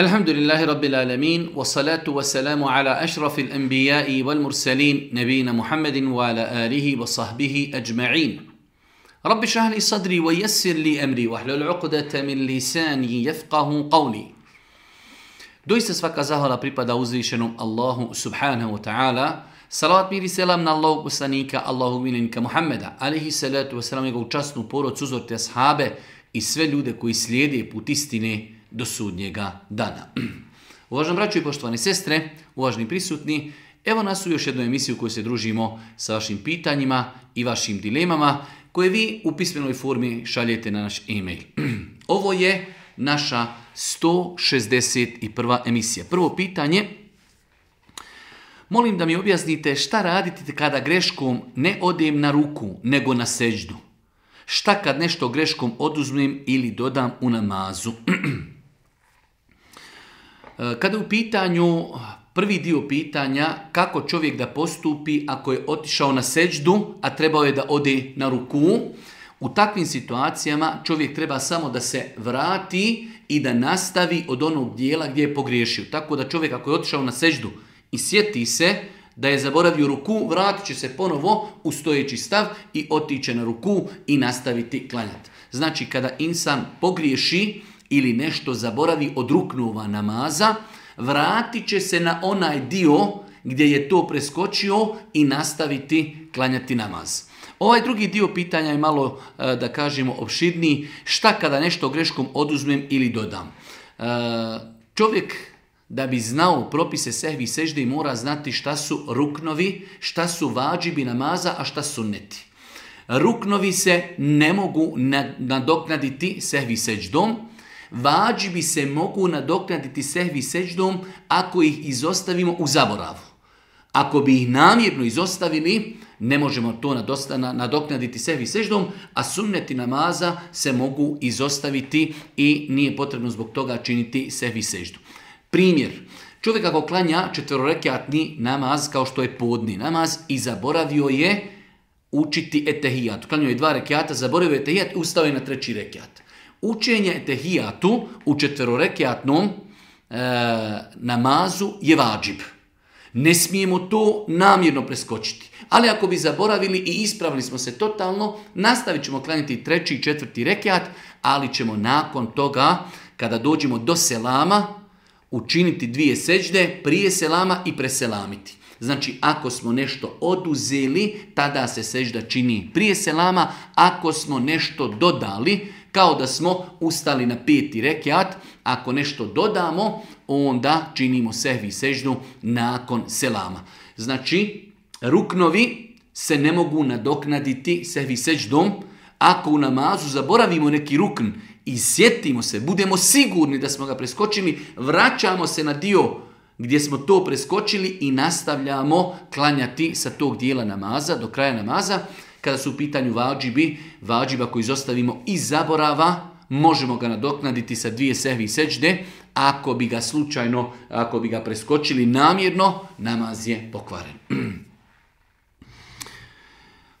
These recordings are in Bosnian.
الحمد لله رب العالمين والصلاة والسلام على أشرف الأنبياء والمرسلين نبينا محمد وعلى آله وصحبه أجمعين رب اشرح لي صدري ويسر لي أمري واحلل العقدة من لساني يفقه قولي دويس سفاك زهرة بريبا الله سبحانه وتعالى صلاة ميري سلام الله وسنيك الله منك محمد عليه الصلاة والسلام يقول جسنو بورو تزور تسحابه إسفل يودكو إسليدي بوتستيني do sudnjega dana. Uvaženi braćo i poštovane sestre, uvažni prisutni, evo nas u još jednu emisiju u kojoj se družimo sa vašim pitanjima i vašim dilemama koje vi u pismenoj formi šaljete na naš e-mail. Ovo je naša 161. emisija. Prvo pitanje, molim da mi objasnite šta radite kada greškom ne odem na ruku, nego na seđdu. Šta kad nešto greškom oduzmem ili dodam u namazu? E, kada je u pitanju prvi dio pitanja kako čovjek da postupi ako je otišao na seđdu, a trebao je da ode na ruku, u takvim situacijama čovjek treba samo da se vrati i da nastavi od onog dijela gdje je pogriješio. Tako da čovjek ako je otišao na seđdu i sjeti se da je zaboravio ruku, vratit će se ponovo u stojeći stav i otiče na ruku i nastaviti klanjati. Znači kada insan pogriješi, ili nešto zaboravi od ruknova namaza, vratit će se na onaj dio gdje je to preskočio i nastaviti klanjati namaz. Ovaj drugi dio pitanja je malo, e, da kažemo, opširniji. Šta kada nešto greškom oduzmem ili dodam? E, čovjek da bi znao propise sehvi sežde mora znati šta su ruknovi, šta su vađibi namaza, a šta su neti. Ruknovi se ne mogu nadoknaditi sehvi seždom, bi se mogu nadoknaditi sehvi seđdom ako ih izostavimo u zaboravu. Ako bi ih namjerno izostavili, ne možemo to nadoknaditi sehvi seždom, a sunneti namaza se mogu izostaviti i nije potrebno zbog toga činiti sehvi seždu. Primjer, čovjek ako klanja četvrorekatni namaz kao što je podni namaz i zaboravio je učiti etehijat. Klanio je dva rekiata, zaboravio je etehijat, ustao je na treći rekiat. Učenje tehijatu u četverorekijatnom e, namazu je vađib. Ne smijemo to namjerno preskočiti. Ali ako bi zaboravili i ispravili smo se totalno, nastavit ćemo klanjati treći i četvrti rekiat, ali ćemo nakon toga, kada dođemo do selama, učiniti dvije seđde prije selama i preselamiti. Znači, ako smo nešto oduzeli, tada se sežda čini prije selama. Ako smo nešto dodali, kao da smo ustali na peti rekiat, ako nešto dodamo, onda činimo sehvi sežnu nakon selama. Znači, ruknovi se ne mogu nadoknaditi sehvi seždom, ako u namazu zaboravimo neki rukn i sjetimo se, budemo sigurni da smo ga preskočili, vraćamo se na dio gdje smo to preskočili i nastavljamo klanjati sa tog dijela namaza do kraja namaza. Kada su u pitanju vađibi, vađiba koji izostavimo i zaborava, možemo ga nadoknaditi sa dvije sehvi sećde, ako bi ga slučajno, ako bi ga preskočili namjerno, namaz je pokvaren.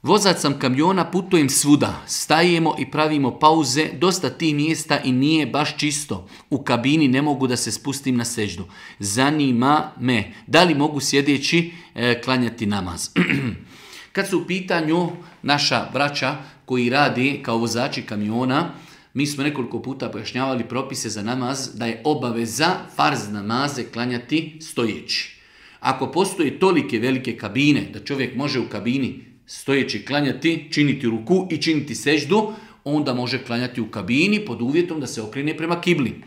Vozac sam kamiona, putujem svuda, stajemo i pravimo pauze, dosta ti mjesta i nije baš čisto. U kabini ne mogu da se spustim na seždu. Zanima me, da li mogu sjedeći e, klanjati namaz? Kad su u pitanju naša braća koji radi kao vozači kamiona, mi smo nekoliko puta pojašnjavali propise za namaz da je obaveza farz namaze klanjati stojeći. Ako postoje tolike velike kabine da čovjek može u kabini stojeći klanjati, činiti ruku i činiti seždu, onda može klanjati u kabini pod uvjetom da se okrene prema kibli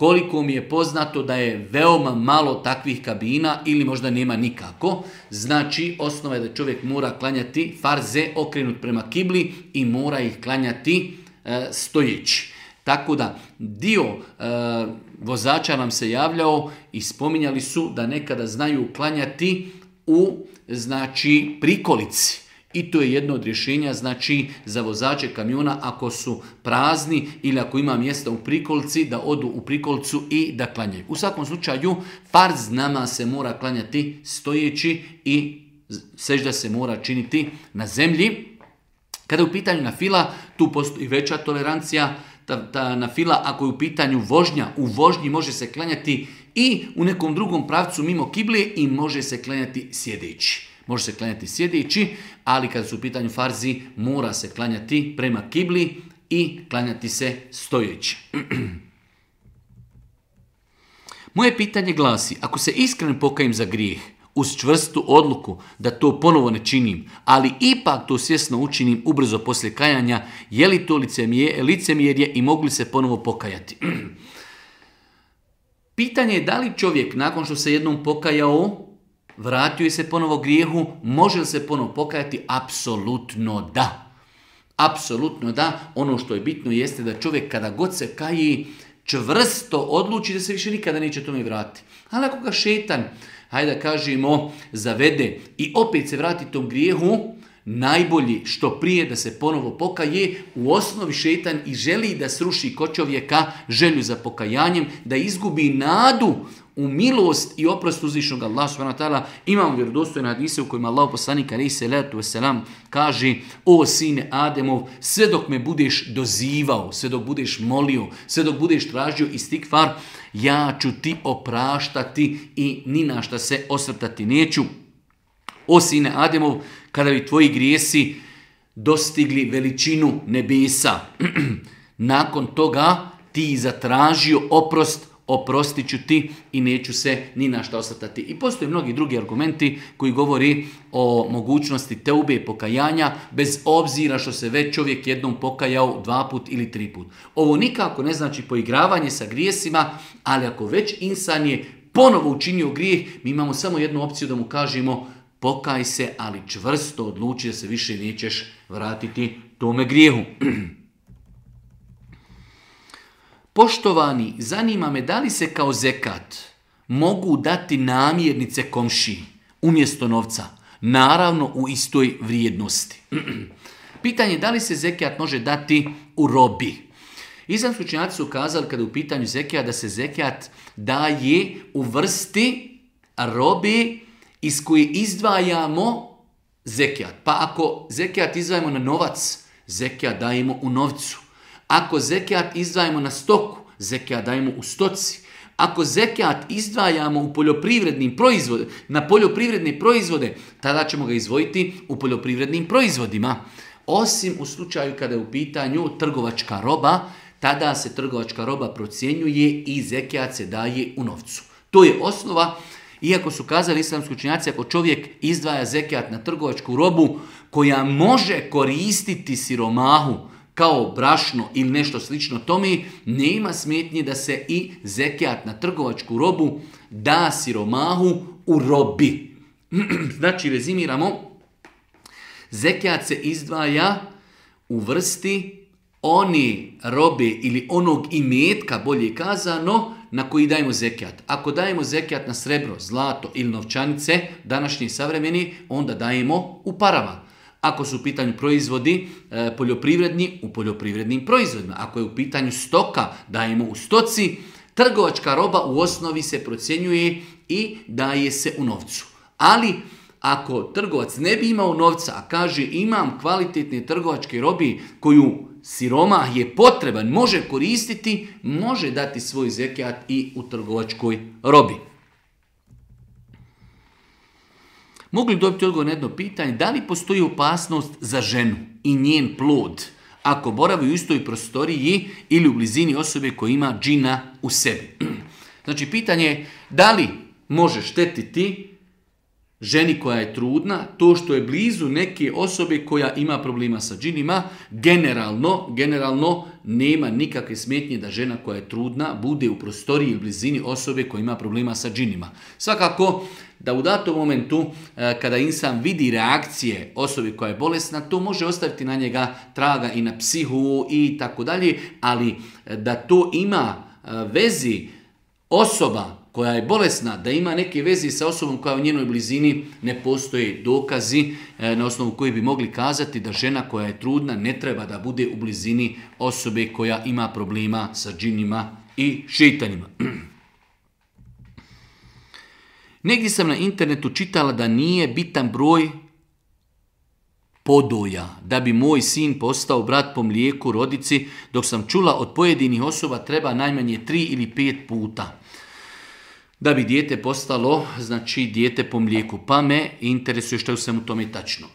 koliko mi je poznato da je veoma malo takvih kabina ili možda nema nikako. Znači, osnova je da čovjek mora klanjati farze okrenut prema kibli i mora ih klanjati e, stojeći. Tako da, dio e, vozača nam se javljao i spominjali su da nekada znaju klanjati u znači prikolici. I to je jedno od rješenja, znači za vozače kamiona ako su prazni ili ako ima mjesta u prikolci da odu u prikolcu i da klanjaju. U svakom slučaju, farz nama se mora klanjati stojeći i sežda se mora činiti na zemlji. Kada je u pitanju na fila, tu postoji veća tolerancija, ta, na fila ako je u pitanju vožnja, u vožnji može se klanjati i u nekom drugom pravcu mimo kiblije i može se klanjati sjedeći. Može se klanjati sjedeći, ali kada su u pitanju farzi, mora se klanjati prema kibli i klanjati se stojeći. Moje pitanje glasi, ako se iskreno pokajem za grijeh, uz čvrstu odluku da to ponovo ne činim, ali ipak to svjesno učinim ubrzo poslije kajanja, je li to licemjerje i mogu li se ponovo pokajati? Pitanje je da li čovjek nakon što se jednom pokajao, vratio se ponovo grijehu, može li se ponovo pokajati? Apsolutno da. Apsolutno da. Ono što je bitno jeste da čovjek kada god se kaji, čvrsto odluči da se više nikada neće tome vratiti. Ali ako ga šetan, hajde da kažemo, zavede i opet se vrati tom grijehu, najbolji što prije da se ponovo pokaje, u osnovi šetan i želi da sruši kod čovjeka želju za pokajanjem, da izgubi nadu u milost i oprost uzvišnog Allah subhanahu wa ta'ala imamo vjerodostojne hadise u kojima Allah poslanik alaih salatu wasalam kaže o sine Ademov sve dok me budeš dozivao, sve dok budeš molio, sve dok budeš tražio istikfar, ja ću ti opraštati i ni na šta se osvrtati neću. O sine Ademov kada bi tvoji grijesi dostigli veličinu nebesa nakon toga ti zatražio oprost oprostit ću ti i neću se ni na šta osvrtati. I postoje mnogi drugi argumenti koji govori o mogućnosti teube i pokajanja bez obzira što se već čovjek jednom pokajao dva put ili tri put. Ovo nikako ne znači poigravanje sa grijesima, ali ako već insan je ponovo učinio grijeh, mi imamo samo jednu opciju da mu kažemo pokaj se, ali čvrsto odluči da se više nećeš vratiti tome grijehu. Poštovani, zanima me da li se kao zekat mogu dati namjernice komši umjesto novca, naravno u istoj vrijednosti. Pitanje da li se zekat može dati u robi. Islamski slučajnjaci su kazali kada je u pitanju zekijat da se zekijat daje u vrsti robi iz koje izdvajamo zekijat. Pa ako zekijat izdvajamo na novac, zekijat dajemo u novcu. Ako zekijat izdvajamo na stoku, zekijat dajemo u stoci. Ako zekijat izdvajamo u poljoprivrednim proizvode, na poljoprivredne proizvode, tada ćemo ga izvojiti u poljoprivrednim proizvodima. Osim u slučaju kada je u pitanju trgovačka roba, tada se trgovačka roba procjenjuje i zekijat se daje u novcu. To je osnova, iako su kazali islamski učinjaci, ako čovjek izdvaja zekijat na trgovačku robu koja može koristiti siromahu, kao brašno ili nešto slično tome, nema smetnje da se i zekijat na trgovačku robu da siromahu u robi. znači, rezimiramo, zekijat se izdvaja u vrsti oni robe ili onog imetka, bolje kazano, na koji dajemo zekijat. Ako dajemo zekijat na srebro, zlato ili novčanice, današnji savremeni, onda dajemo u parama. Ako su u pitanju proizvodi e, poljoprivredni, u poljoprivrednim proizvodima. Ako je u pitanju stoka, dajemo u stoci. Trgovačka roba u osnovi se procjenjuje i daje se u novcu. Ali ako trgovac ne bi imao novca, a kaže imam kvalitetne trgovačke robi koju siroma je potreban, može koristiti, može dati svoj zekijat i u trgovačkoj robi. mogli dobiti odgovor na jedno pitanje da li postoji opasnost za ženu i njen plod ako boravi u istoj prostoriji ili u blizini osobe koja ima džina u sebi. Znači, pitanje je da li može štetiti ženi koja je trudna, to što je blizu neke osobe koja ima problema sa džinima, generalno, generalno nema nikakve smetnje da žena koja je trudna bude u prostoriji ili blizini osobe koja ima problema sa džinima. Svakako, da u datom momentu e, kada insan vidi reakcije osobi koja je bolesna, to može ostaviti na njega traga i na psihu i tako dalje, ali e, da to ima e, vezi osoba koja je bolesna, da ima neke vezi sa osobom koja u njenoj blizini, ne postoje dokazi na osnovu koji bi mogli kazati da žena koja je trudna ne treba da bude u blizini osobe koja ima problema sa džinima i šitanjima. Negdje sam na internetu čitala da nije bitan broj podoja, da bi moj sin postao brat po mlijeku rodici, dok sam čula od pojedinih osoba treba najmanje tri ili pet puta. Da bi dijete postalo, znači dijete po mlijeku. Pa me interesuje što je u svemu tome tačno.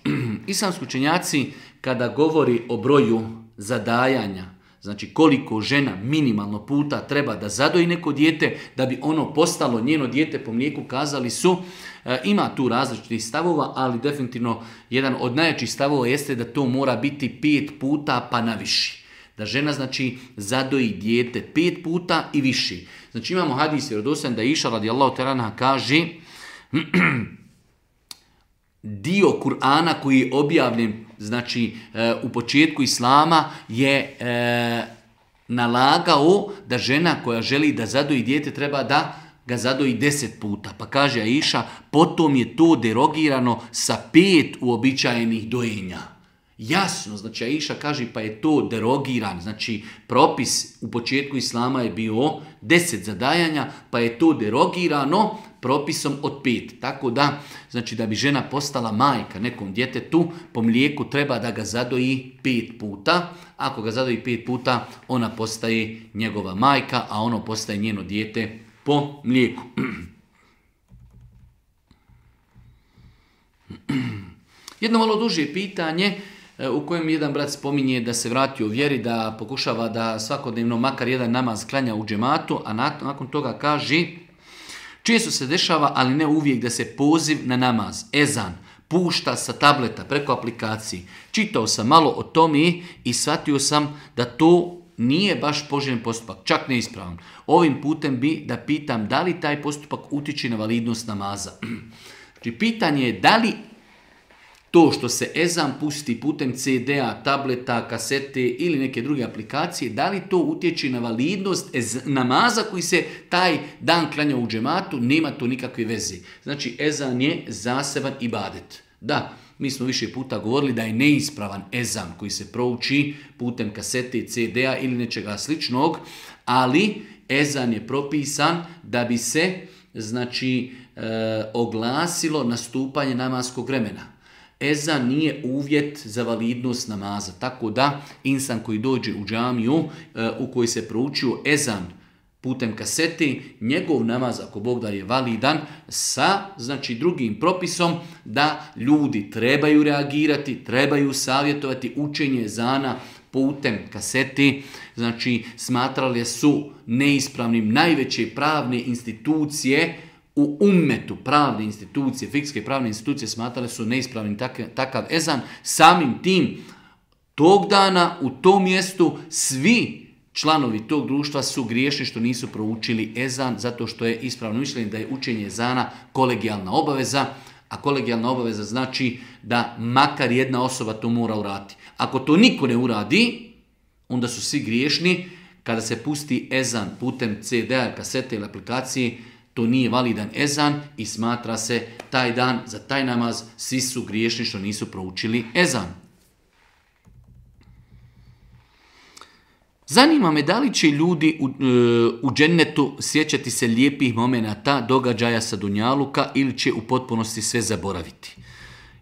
sam skučenjaci kada govori o broju zadajanja Znači koliko žena minimalno puta treba da zadoji neko dijete da bi ono postalo njeno dijete po mlijeku kazali su e, ima tu različitih stavova, ali definitivno jedan od najjačih stavova jeste da to mora biti pet puta pa na viši. Da žena znači zadoji dijete pet puta i viši. Znači imamo hadis osam da je iša radijallahu terana kaže dio Kur'ana koji je objavljen znači e, u početku islama je e, nalagao da žena koja želi da zadoji dijete treba da ga zadoji deset puta. Pa kaže Aisha, potom je to derogirano sa pet uobičajenih dojenja. Jasno, znači Aisha kaže pa je to derogirano, znači propis u početku Islama je bio deset zadajanja, pa je to derogirano, propisom od pet. Tako da, znači da bi žena postala majka nekom djetetu, po mlijeku treba da ga zadoji pet puta. Ako ga zadoji pet puta, ona postaje njegova majka, a ono postaje njeno dijete po mlijeku. Jedno malo duže pitanje e, u kojem jedan brat spominje da se vrati u vjeri, da pokušava da svakodnevno makar jedan namaz klanja u džematu, a nakon toga kaže Često se dešava, ali ne uvijek, da se poziv na namaz, ezan, pušta sa tableta preko aplikaciji. Čitao sam malo o tome i shvatio sam da to nije baš poželjen postupak, čak neispravan. Ovim putem bi da pitam da li taj postupak utiče na validnost namaza. Znači, pitanje je da li to što se ezan pusti putem CD-a, tableta, kasete ili neke druge aplikacije, da li to utječe na validnost namaza koji se taj dan klanja u džematu, nema to nikakve veze. Znači, ezan je zaseban ibadet. Da, mi smo više puta govorili da je neispravan ezan koji se prouči putem kasete, CD-a ili nečega sličnog, ali ezan je propisan da bi se znači e, oglasilo nastupanje namaskog vremena ezan nije uvjet za validnost namaza. Tako da insan koji dođe u džamiju e, u kojoj se proučio ezan putem kaseti, njegov namaz, ako Bog da je validan, sa znači drugim propisom da ljudi trebaju reagirati, trebaju savjetovati učenje ezana putem kaseti, znači smatrali su neispravnim najveće pravne institucije u umetu pravne institucije, fikske pravne institucije smatrale su neispravni takav ezan, samim tim tog dana u tom mjestu svi članovi tog društva su griješni što nisu proučili ezan zato što je ispravno mišljenje da je učenje ezana kolegijalna obaveza, a kolegijalna obaveza znači da makar jedna osoba to mora urati. Ako to niko ne uradi, onda su svi griješni. Kada se pusti ezan putem CD-a, kasete ili aplikacije, to nije validan ezan i smatra se taj dan za taj namaz svi su griješni što nisu proučili ezan. Zanima me da li će ljudi u, e, u džennetu sjećati se lijepih momenata događaja sa Dunjaluka ili će u potpunosti sve zaboraviti.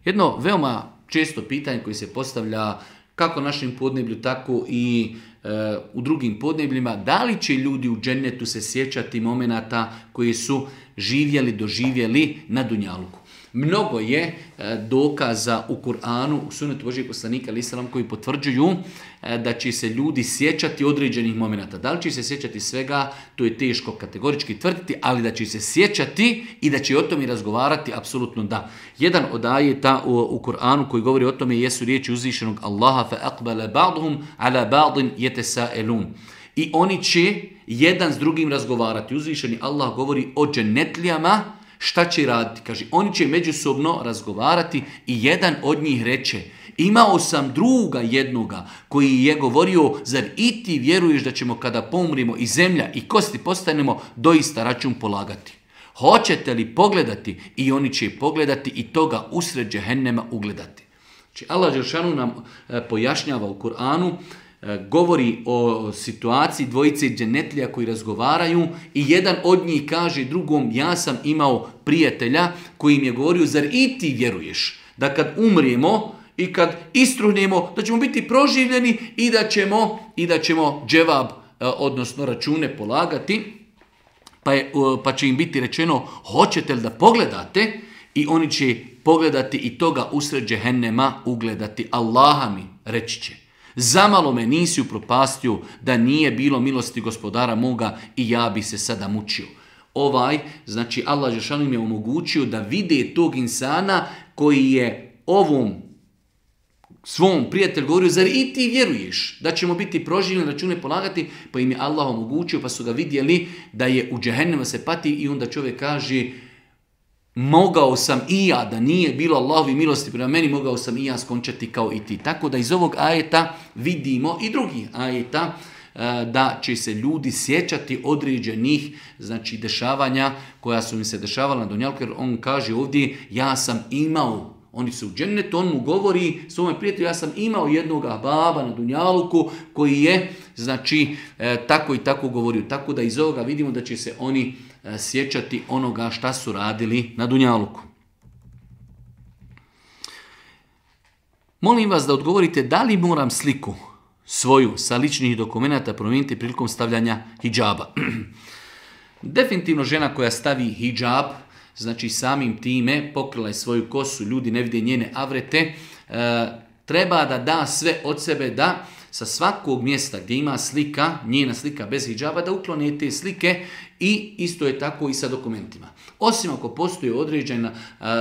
Jedno veoma često pitanje koje se postavlja kako našem podneblju, tako i u drugim podnebljima, da li će ljudi u džennetu se sjećati momenata koji su živjeli, doživjeli na Dunjaluku? Mnogo je e, dokaza u Kur'anu, u sunetu Božijeg poslanika, koji potvrđuju e, da će se ljudi sjećati određenih momenata. Da li će se sjećati svega, to je teško kategorički tvrditi, ali da će se sjećati i da će o tome razgovarati, apsolutno da. Jedan od ajeta u, Kur'anu koji govori o tome jesu riječi uzvišenog Allaha fa aqbala ba'dhum ala ba'din sa'elun. I oni će jedan s drugim razgovarati. Uzvišeni Allah govori o dženetlijama, Šta će raditi? Kaže, oni će međusobno razgovarati i jedan od njih reče, imao sam druga jednoga koji je govorio, zar i ti vjeruješ da ćemo kada pomrimo i zemlja i kosti postanemo doista račun polagati? Hoćete li pogledati? I oni će pogledati i toga usred džehennema ugledati. Znači, Allah Žešanu nam e, pojašnjava u Kur'anu E, govori o situaciji dvojice dženetlija koji razgovaraju i jedan od njih kaže drugom ja sam imao prijatelja koji im je govorio zar i ti vjeruješ da kad umrijemo i kad istruhnemo da ćemo biti proživljeni i da ćemo i da ćemo dževab e, odnosno račune polagati pa, je, e, pa će im biti rečeno hoćete li da pogledate i oni će pogledati i toga usred džehennema ugledati Allaha mi reći će Zamalo me nisi upropastio da nije bilo milosti gospodara moga i ja bi se sada mučio. Ovaj, znači Allah Žešanu je omogućio da vide tog insana koji je ovom svom prijatelju govorio, zar i ti vjeruješ da ćemo biti proživljeni, račune polagati, pa im je Allah omogućio, pa su ga vidjeli da je u džehennema se pati i onda čovjek kaže, mogao sam i ja, da nije bilo Allahovi milosti prema meni, mogao sam i ja skončati kao i ti. Tako da iz ovog ajeta vidimo i drugi ajeta e, da će se ljudi sjećati određenih znači dešavanja koja su im se dešavala na Dunjalku, jer on kaže ovdje ja sam imao oni su u džennetu, on mu govori svome prijatelju, ja sam imao jednoga baba na Dunjalku koji je, znači, e, tako i tako govorio. Tako da iz ovoga vidimo da će se oni E, sjećati onoga šta su radili na Dunjaluku. Molim vas da odgovorite da li moram sliku svoju sa ličnih dokumenata promijeniti prilikom stavljanja hijjaba. Definitivno žena koja stavi hijab, znači samim time pokrila je svoju kosu, ljudi ne vide njene avrete, e, treba da da sve od sebe da sa svakog mjesta gdje ima slika, njena slika bez hijjaba, da uklone te slike i isto je tako i sa dokumentima. Osim ako postoji određena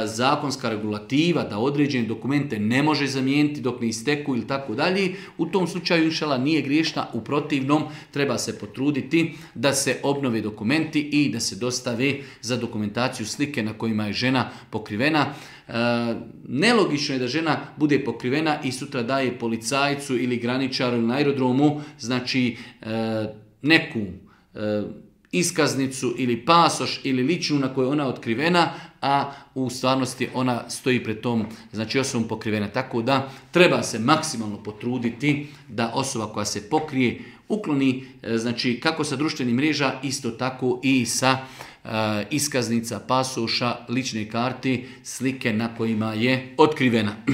zakonska regulativa da određene dokumente ne može zamijeniti dok ne isteku ili tako dalje, u tom slučaju inšala nije griješna, u protivnom treba se potruditi da se obnove dokumenti i da se dostave za dokumentaciju slike na kojima je žena pokrivena. nelogično je da žena bude pokrivena i sutra daje policajcu ili graničaru na aerodromu, znači e, neku e, iskaznicu ili pasoš ili ličnu na kojoj ona otkrivena, a u stvarnosti ona stoji pred tom, znači osobom pokrivena. Tako da treba se maksimalno potruditi da osoba koja se pokrije ukloni, e, znači kako sa društvenim mreža, isto tako i sa e, iskaznica, pasoša, lične karti, slike na kojima je otkrivena.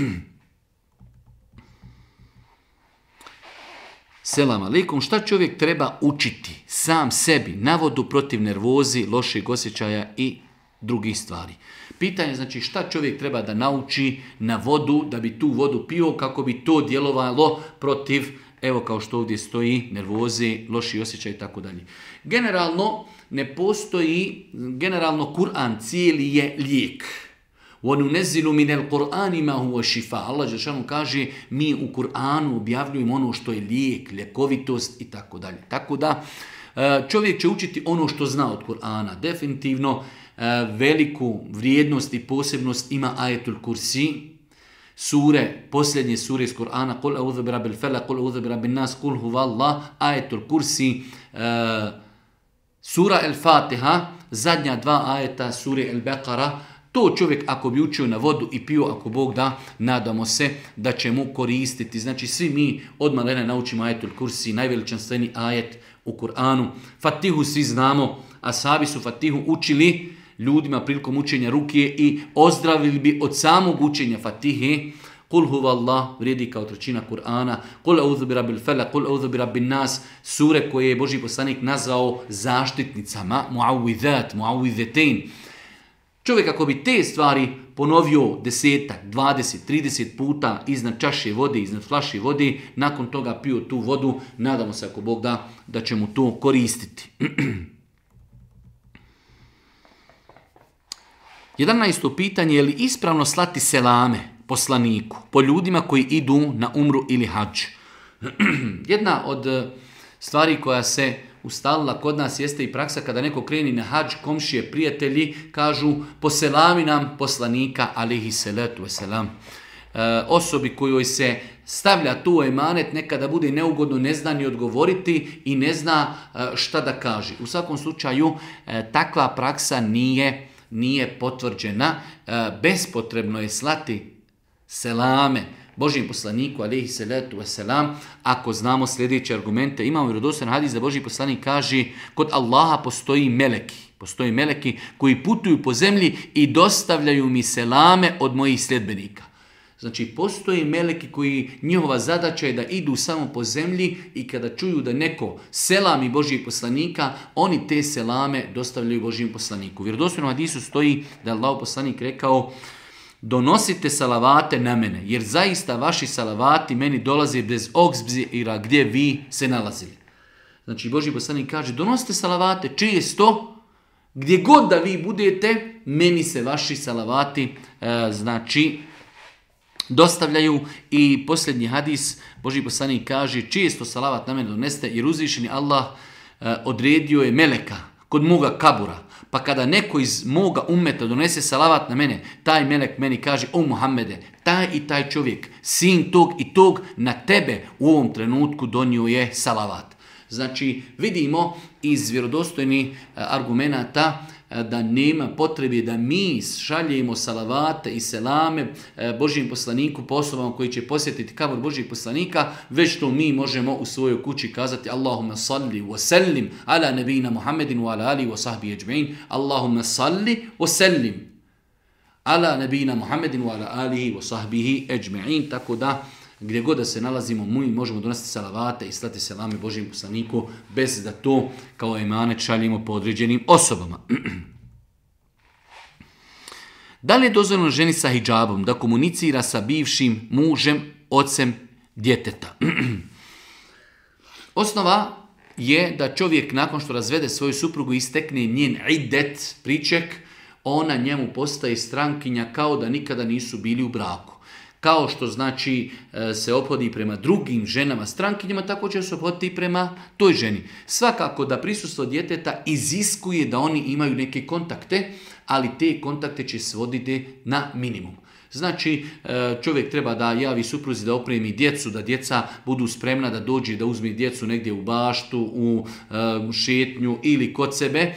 Selam alaikum, šta čovjek treba učiti? sam sebi, vodu, protiv nervozi, loših osjećaja i drugih stvari. Pitanje je znači šta čovjek treba da nauči na vodu, da bi tu vodu pio, kako bi to djelovalo protiv, evo kao što ovdje stoji, nervoze, loši osjećaj i tako dalje. Generalno, ne postoji, generalno Kur'an cijeli je lijek. u مِنَ Kur'an ima u šifa. Allah Žešanu kaže mi u Kur'anu objavljujemo ono što je lijek, ljekovitost i tako dalje. Tako da E, čovjek će učiti ono što zna od Kur'ana. Definitivno e, veliku vrijednost i posebnost ima ajetul kursi, sure, posljednje sure iz Kur'ana, kol eudhu fela, kol nas, kol ajetul kursi, e, sura El Fatiha, zadnja dva ajeta sure El Beqara, to čovjek ako bi učio na vodu i pio, ako Bog da, nadamo se da će mu koristiti. Znači svi mi odmah ne naučimo ajetul kursi, najveličanstveni ajet u Kur'anu. Fatihu svi znamo, asabi su Fatihu učili ljudima prilikom učenja rukije i ozdravili bi od samog učenja Fatihe. Kul Allah vrijedi kao trećina Kur'ana. Kul eudhu bi rabbil fela, kul eudhu bi nas. Sure koje je Boži poslanik nazvao zaštitnicama, muawidat, muawidetin. Čovjek ako bi te stvari ponovio desetak, dvadeset, trideset puta iznad čaše vode, iznad flaše vode, nakon toga pio tu vodu, nadamo se ako Bog da, da će mu to koristiti. isto pitanje je li ispravno slati selame poslaniku, po ljudima koji idu na umru ili hač. Jedna od eh, stvari koja se ustalila kod nas jeste i praksa kada neko kreni na hađ, komšije, prijatelji, kažu poselami nam poslanika, alihi salatu wasalam. E, osobi kojoj se stavlja tu emanet, nekada bude neugodno, ne zna ni odgovoriti i ne zna e, šta da kaže. U svakom slučaju, e, takva praksa nije, nije potvrđena. E, bespotrebno je slati selame, Božji poslaniku, alaihi salatu wasalam, ako znamo sljedeće argumente, imamo vjerodostan hadis da Božji poslanik kaže kod Allaha postoji meleki. Postoji meleki koji putuju po zemlji i dostavljaju mi selame od mojih sljedbenika. Znači, postoje meleki koji njihova zadaća je da idu samo po zemlji i kada čuju da neko selami Božijeg poslanika, oni te selame dostavljaju Božijem poslaniku. U vjerodostojnom hadisu stoji da je Allah poslanik rekao donosite salavate na mene, jer zaista vaši salavati meni dolaze bez obzira gdje vi se nalazili. Znači, Boži poslanik kaže, donosite salavate često, gdje god da vi budete, meni se vaši salavati, e, znači, dostavljaju i posljednji hadis, Boži poslanik kaže, često salavat na mene doneste, jer uzvišeni Allah e, odredio je meleka kod moga kabura, pa kada neko iz moga umeta donese salavat na mene, taj melek meni kaže, o Muhammede, taj i taj čovjek, sin tog i tog, na tebe u ovom trenutku donio je salavat. Znači, vidimo iz vjerodostojnih eh, argumenta E, da nema potrebe da mi šaljemo salavate i selame e, Božijem poslaniku po osobama koji će posjetiti kabor Božijeg poslanika, već to mi možemo u svojoj kući kazati Allahumma salli wa sallim ala nebina Muhammedin wa ala ali wa sahbihi ajma'in Allahumma salli wa sallim ala nebina Muhammedin wa ala alihi wa sahbihi ajma'in tako da gdje god da se nalazimo, mi možemo donositi salavate i slati selame Božijem poslaniku bez da to kao emane čaljimo po određenim osobama. da li je dozvoljeno ženi sa hijabom da komunicira sa bivšim mužem, ocem djeteta? Osnova je da čovjek nakon što razvede svoju suprugu istekne njen idet, priček, ona njemu postaje strankinja kao da nikada nisu bili u braku. Kao što znači e, se ophodi prema drugim ženama strankinjama, tako će se obhoditi i prema toj ženi. Svakako da prisustvo djeteta iziskuje da oni imaju neke kontakte, ali te kontakte će svoditi na minimum. Znači, e, čovjek treba da javi supruzi da opremi djecu, da djeca budu spremna da dođe da uzme djecu negdje u baštu, u e, šetnju ili kod sebe.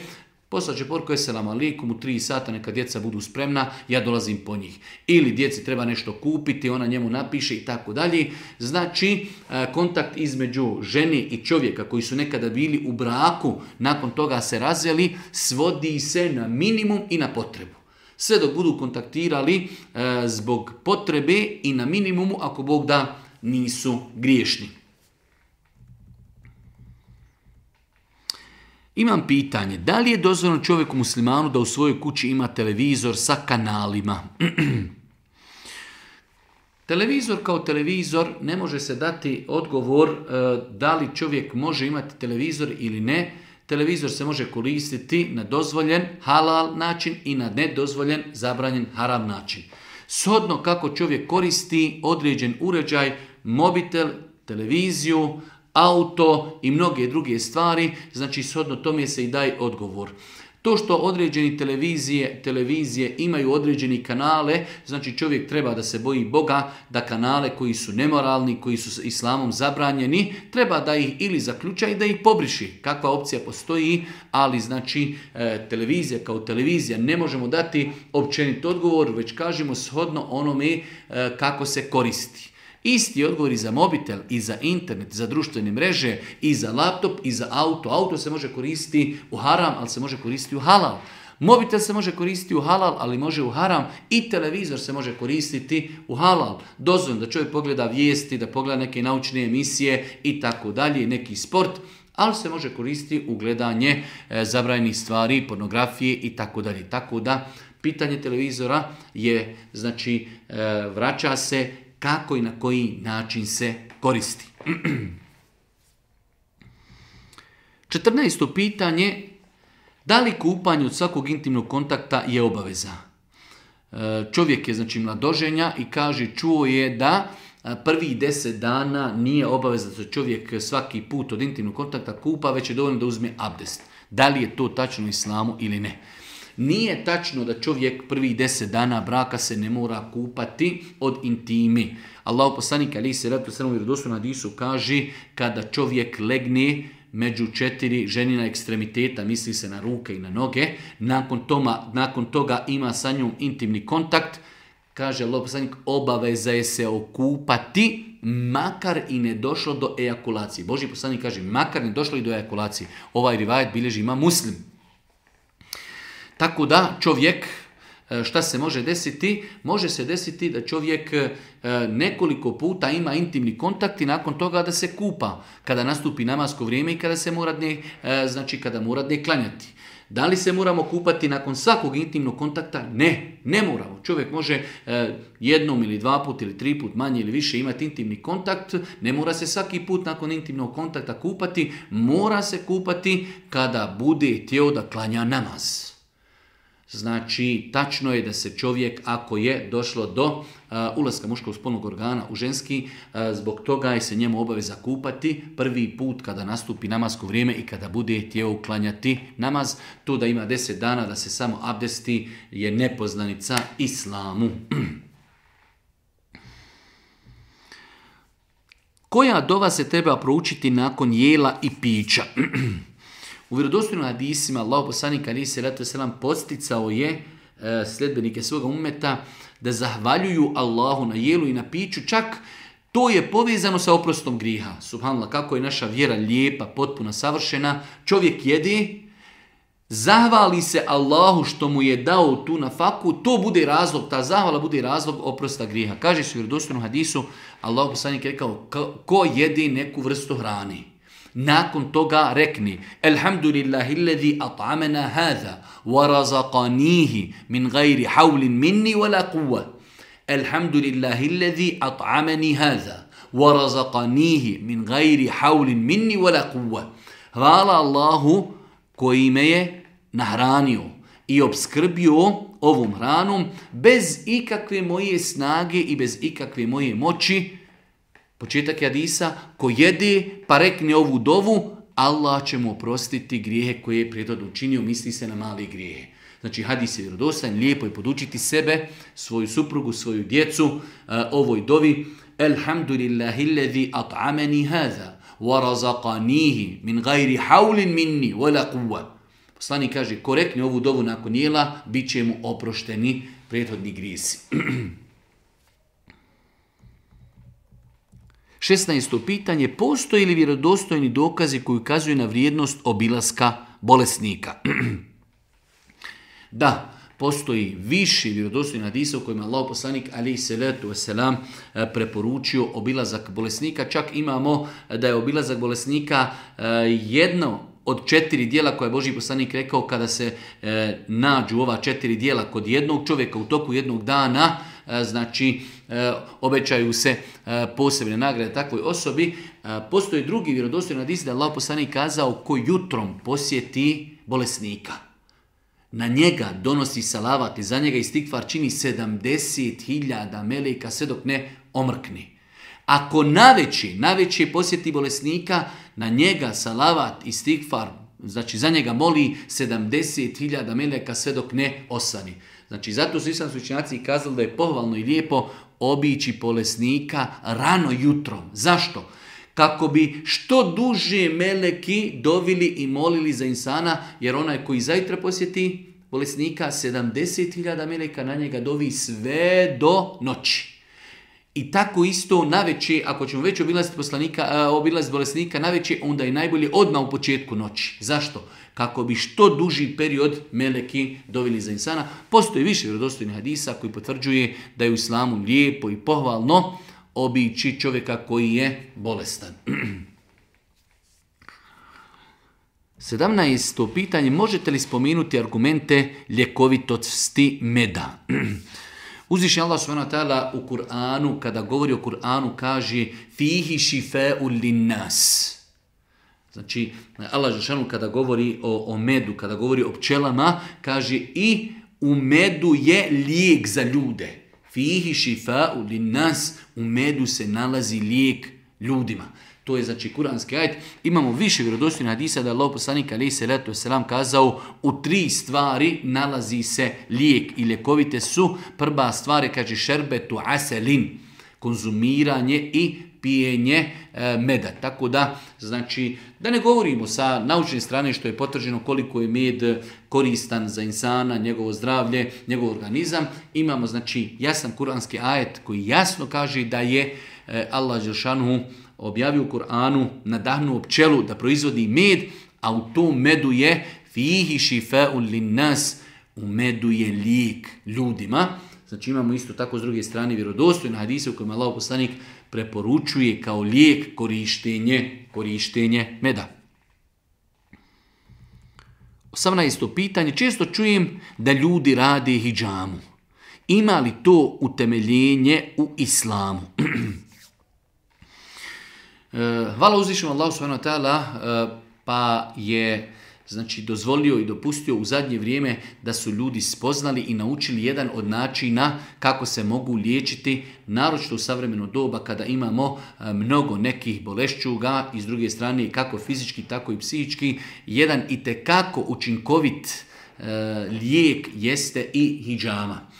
Poslat će poruku eselam alikum u tri sata neka djeca budu spremna, ja dolazim po njih. Ili djeci treba nešto kupiti, ona njemu napiše i tako dalje. Znači, e, kontakt između ženi i čovjeka koji su nekada bili u braku, nakon toga se razveli, svodi se na minimum i na potrebu. Sve dok budu kontaktirali e, zbog potrebe i na minimumu, ako Bog da, nisu griješni. Imam pitanje, da li je dozvoljeno čovjeku muslimanu da u svojoj kući ima televizor sa kanalima? Televizor kao televizor ne može se dati odgovor e, da li čovjek može imati televizor ili ne. Televizor se može koristiti na dozvoljen halal način i na nedozvoljen zabranjen haram način. Sodno kako čovjek koristi određen uređaj, mobitel, televiziju, auto i mnoge druge stvari, znači shodno tome se i daje odgovor. To što određeni televizije, televizije imaju određeni kanale, znači čovjek treba da se boji Boga, da kanale koji su nemoralni, koji su islamom zabranjeni, treba da ih ili zaključa i da ih pobriši. Kakva opcija postoji, ali znači e, televizija kao televizija ne možemo dati općenit odgovor, već kažemo shodno onome e, kako se koristi. Isti odgovor i za mobitel, i za internet, za društvene mreže, i za laptop, i za auto. Auto se može koristiti u haram, ali se može koristiti u halal. Mobitel se može koristiti u halal, ali može u haram. I televizor se može koristiti u halal. Dozvom, da čovjek pogleda vijesti, da pogleda neke naučne emisije i tako dalje, neki sport ali se može koristiti u gledanje e, zabranjenih stvari, pornografije i tako dalje. Tako da pitanje televizora je, znači, e, vraća se kako i na koji način se koristi. 14. pitanje, da li kupanje od svakog intimnog kontakta je obaveza? E, čovjek je znači mladoženja i kaže čuo je da e, prvi deset dana nije obaveza da čovjek svaki put od intimnog kontakta kupa, već je dovoljno da uzme abdest. Da li je to tačno islamu ili ne? Nije tačno da čovjek prvi deset dana braka se ne mora kupati od intimi. Allah poslanik ali se ratu srnu na disu kaže kada čovjek legne među četiri ženina ekstremiteta, misli se na ruke i na noge, nakon, toma, nakon toga ima sa njom intimni kontakt, kaže Allah poslanik, obaveza je se okupati makar i ne došlo do ejakulacije. Boži poslanik kaže, makar ne došlo i do ejakulacije. Ovaj rivajet bilježi ima muslim. Tako da čovjek, e, šta se može desiti? Može se desiti da čovjek e, nekoliko puta ima intimni kontakt i nakon toga da se kupa, kada nastupi namasko vrijeme i kada se mora dne, e, znači kada mora dne klanjati. Da li se moramo kupati nakon svakog intimnog kontakta? Ne, ne moramo. Čovjek može jednom ili dva put ili tri put manje ili više imati intimni kontakt. Ne mora se svaki put nakon intimnog kontakta kupati. Mora se kupati kada bude tijelo da klanja namaz. Znači, tačno je da se čovjek, ako je došlo do ulaska muškog spolnog organa u ženski, zbog toga je se njemu obaveza kupati prvi put kada nastupi namasko vrijeme i kada bude tijelo uklanjati namaz. To da ima 10 dana da se samo abdesti je nepoznanica islamu. Koja dova se treba proučiti nakon jela i pića? U vjerodostojnim hadisima Allah poslanik ali se selam posticao je e, sledbenike svoga umeta da zahvaljuju Allahu na jelu i na piću, čak to je povezano sa oprostom griha. Subhanallah, kako je naša vjera lijepa, potpuna, savršena. Čovjek jedi, zahvali se Allahu što mu je dao tu na faku, to bude razlog, ta zahvala bude razlog oprosta griha. Kaže se u vjerodostojnom hadisu, Allah poslanik rekao, ko jedi neku vrstu hrane nakon toga rekni Elhamdulillahi lezi at'amena haza wa razaqanihi min gajri haulin minni wala quwa. Elhamdulillahi lezi at'ameni hadha wa razaqanihi min gajri haulin minni wala quwa. Hvala Allahu koji me je nahranio i obskrbio ovom hranom bez ikakve moje snage i bez ikakve moje moći Početak je Adisa, ko jede pa rekne ovu dovu, Allah će mu oprostiti grijehe koje je prijedod učinio, misli se na mali grijehe. Znači, hadis je vjerodostojan, lijepo je podučiti sebe, svoju suprugu, svoju djecu, eh, ovoj dovi. lezi at'ameni haza, wa razaqanihi, min gajri haulin minni, wala kuva. Poslanik kaže, korektni ovu dovu nakon jela, bit će mu oprošteni prethodni grisi. 16. pitanje, postoji li vjerodostojni dokazi koji ukazuju na vrijednost obilaska bolesnika? da, postoji viši vjerodostojni hadisa u kojima Allah poslanik ali salatu wasalam eh, preporučio obilazak bolesnika. Čak imamo eh, da je obilazak bolesnika eh, jedno od četiri dijela koje je Boži poslanik rekao kada se nađu ova četiri dijela kod jednog čovjeka u toku jednog dana, znači E, obećaju se e, posebne nagrade takvoj osobi. E, postoji drugi vjerodostojni hadis da je Allah kazao ko jutrom posjeti bolesnika. Na njega donosi salavat i za njega istikvar čini 70.000 meleka sve dok ne omrkni. Ako naveći, posjeti bolesnika, na njega salavat i stikfar, znači za njega moli 70.000 meleka sve dok ne osani. Znači, zato su islamski učenjaci kazali da je pohvalno i lijepo obići polesnika rano jutrom. Zašto? Kako bi što duže meleki dovili i molili za insana, jer onaj koji zajtra posjeti bolesnika, 70.000 meleka na njega dovi sve do noći. I tako isto na ako ćemo već obilaziti, poslanika, obilaziti bolesnika na veće, onda je najbolje odmah u početku noći. Zašto? kako bi što duži period meleki doveli za insana. Postoji više vjerodostojnih hadisa koji potvrđuje da je u islamu lijepo i pohvalno obići čovjeka koji je bolestan. 17. pitanje, možete li spomenuti argumente ljekovitosti meda? Uzvišnji Allah s.w.t. u Kur'anu, kada govori o Kur'anu, kaže Fihi šife'u linnas. Znači, Allah Žešanu kada govori o, medu, kada govori o pčelama, kaže i u medu je lijek za ljude. Fihi šifa u nas, u medu se nalazi lijek ljudima. To je znači kuranski ajet. Imamo više vjerodostojnih hadisa da je Allah poslanik ali se letu selam kazao u tri stvari nalazi se lijek i ljekovite su. Prva stvar kaže šerbetu aselin, konzumiranje i pijenje e, meda. Tako da, znači, da ne govorimo sa naučne strane što je potvrđeno koliko je med koristan za insana, njegovo zdravlje, njegov organizam. Imamo, znači, jasan kuranski ajet koji jasno kaže da je e, Allah Žešanu objavio u na danu pčelu da proizvodi med, a u tom medu je fihi šifa'un linnas, u medu je lijek ljudima. Znači imamo isto tako s druge strane vjerodostojne hadise u kojima Allah poslanik preporučuje kao lijek korištenje, korištenje meda. isto pitanje. Često čujem da ljudi rade hijjamu. Ima li to utemeljenje u islamu? Eh, hvala uzvišnjom Allah s.w.t. Eh, pa je znači dozvolio i dopustio u zadnje vrijeme da su ljudi spoznali i naučili jedan od načina kako se mogu liječiti, naročito u savremenu doba kada imamo e, mnogo nekih bolešćuga i s druge strane kako fizički tako i psihički, jedan i tekako učinkovit e, lijek jeste i hijjama.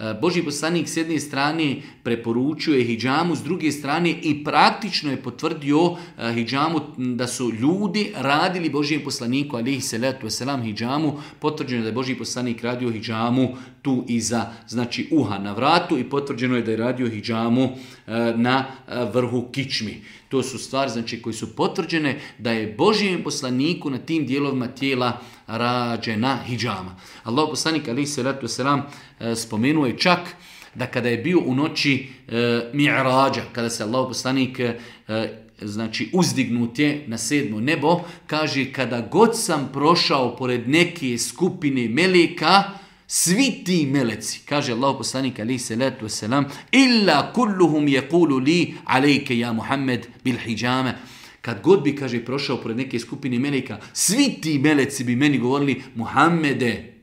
E, Boži poslanik s jedne strane preporučuje hijjamu, s druge strane i praktično je potvrdio e, hijjamu da su ljudi radili Božijem poslaniku, alihi salatu wasalam, hijjamu, potvrđeno je da je Boži poslanik radio hijjamu tu iza, znači uha na vratu i potvrđeno je da je radio hijjamu E, na e, vrhu kičmi. To su stvari znači, koje su potvrđene da je Božijem poslaniku na tim dijelovima tijela rađena hijjama. Allah poslanik ali se ratu selam e, spomenuo je čak da kada je bio u noći e, mi'rađa, kada se Allah poslanik znači uzdignut je na sedmo nebo, kaže kada god sam prošao pored neke skupine melika, svi ti meleci, kaže Allah poslanik alaihi salatu wasalam, illa kulluhum je li alejke ja Muhammed bil hijjame. Kad god bi, kaže, prošao pored neke skupine meleka, svi ti meleci bi meni govorili, Muhammede,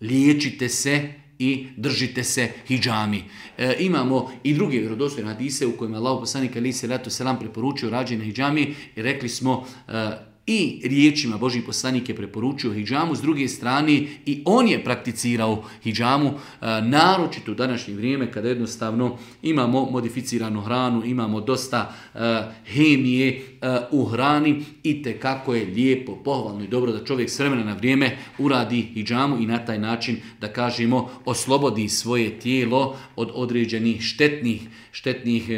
liječite se i držite se hijjami. E, imamo i druge vjerodostojne hadise u kojima Allah poslanik se salatu wasalam preporučio rađenje hijjami i rekli smo, e, i riječima Boži poslanik je preporučio hijjamu, s druge strane i on je prakticirao hijjamu, e, naročito u današnje vrijeme kada jednostavno imamo modificiranu hranu, imamo dosta e, hemije e, u hrani i te kako je lijepo, pohvalno i dobro da čovjek s vremena na vrijeme uradi hijjamu i na taj način da kažemo oslobodi svoje tijelo od određenih štetnih, štetnih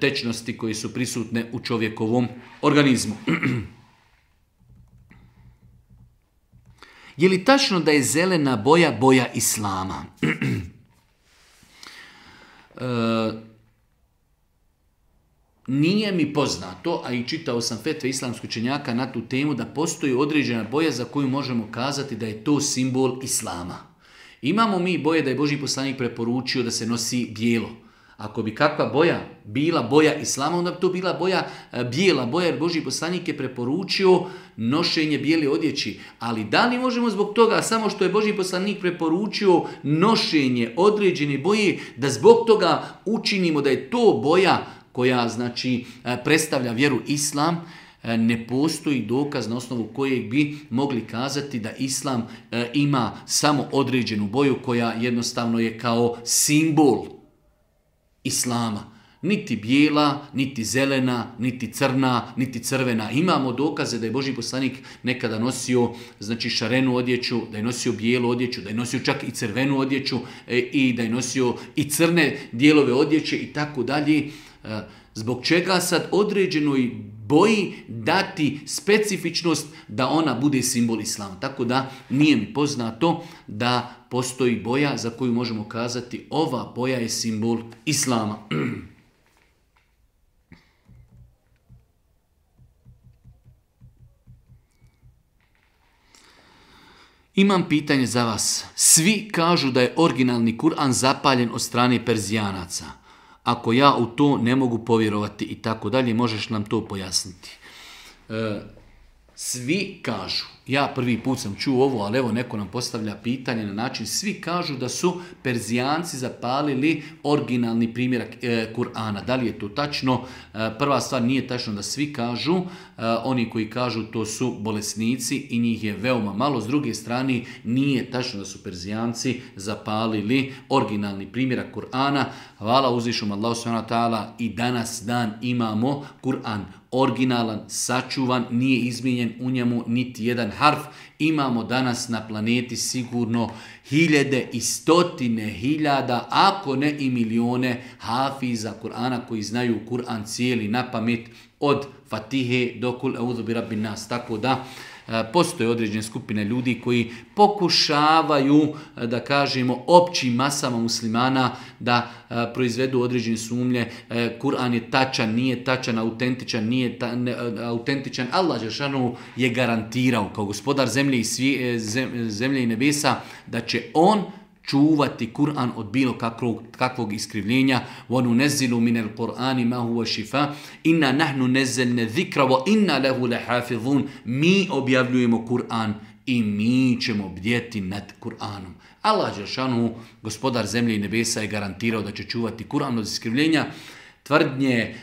tečnosti koje su prisutne u čovjekovom organizmu. Je li tačno da je zelena boja boja islama? E, nije mi poznato, a i čitao sam fetve islamskog čenjaka na tu temu, da postoji određena boja za koju možemo kazati da je to simbol islama. Imamo mi boje da je Boži poslanik preporučio da se nosi bijelo. Ako bi kakva boja bila boja islama, onda bi to bila boja e, bijela, boja jer Boži poslanik je preporučio nošenje bijele odjeći. Ali da li možemo zbog toga, samo što je Boži poslanik preporučio nošenje određene boje, da zbog toga učinimo da je to boja koja znači e, predstavlja vjeru islam, e, ne postoji dokaz na osnovu kojeg bi mogli kazati da islam ima samo određenu boju koja jednostavno je kao simbol islama. Niti bijela, niti zelena, niti crna, niti crvena. Imamo dokaze da je Boži poslanik nekada nosio znači šarenu odjeću, da je nosio bijelu odjeću, da je nosio čak i crvenu odjeću e, i da je nosio i crne dijelove odjeće i tako dalje. E, zbog čega sad određenoj boji dati specifičnost da ona bude simbol islama. Tako da nije mi poznato da postoji boja za koju možemo kazati ova boja je simbol islama. Imam pitanje za vas. Svi kažu da je originalni Kur'an zapaljen od strane Perzijanaca ako ja u to ne mogu povjerovati i tako dalje, možeš nam to pojasniti. E, svi kažu, ja prvi put sam čuo ovo, ali evo neko nam postavlja pitanje na način, svi kažu da su Perzijanci zapalili originalni primjerak e, Kur'ana. Da li je to tačno? E, prva stvar nije tačno da svi kažu, e, oni koji kažu to su bolesnici i njih je veoma malo. S druge strane, nije tačno da su Perzijanci zapalili originalni primjerak Kur'ana. Hvala uzvišom Allah s.w.t. i danas dan imamo Kur'an originalan, sačuvan, nije izmijenjen u njemu niti jedan harf imamo danas na planeti sigurno hiljede i stotine hiljada, ako ne i milione hafiza Kur'ana koji znaju Kur'an cijeli na pamet od Fatihe do Kul bi Nas. Tako da E, postoje određene skupine ljudi koji pokušavaju, e, da kažemo, općim masama muslimana da e, proizvedu određene sumlje, Kur'an je tačan, nije tačan, autentičan, nije autentičan. Allah Žešanu je garantirao kao gospodar zemlje i, svi zemlje i nebesa da će on čuvati Kur'an od bilo kakvog, kakvog iskrivljenja. وَنُنَزِّلُ مِنَ ma مَا هُوَ Inna nahnu نَحْنُ zikra wa inna لَهُ لَحَافِظُونَ Mi objavljujemo Kur'an i mi ćemo bdjeti nad Kur'anom. Allah Đeršanu, gospodar zemlje i nebesa, je garantirao da će čuvati Kur'an od iskrivljenja tvrdnje, e,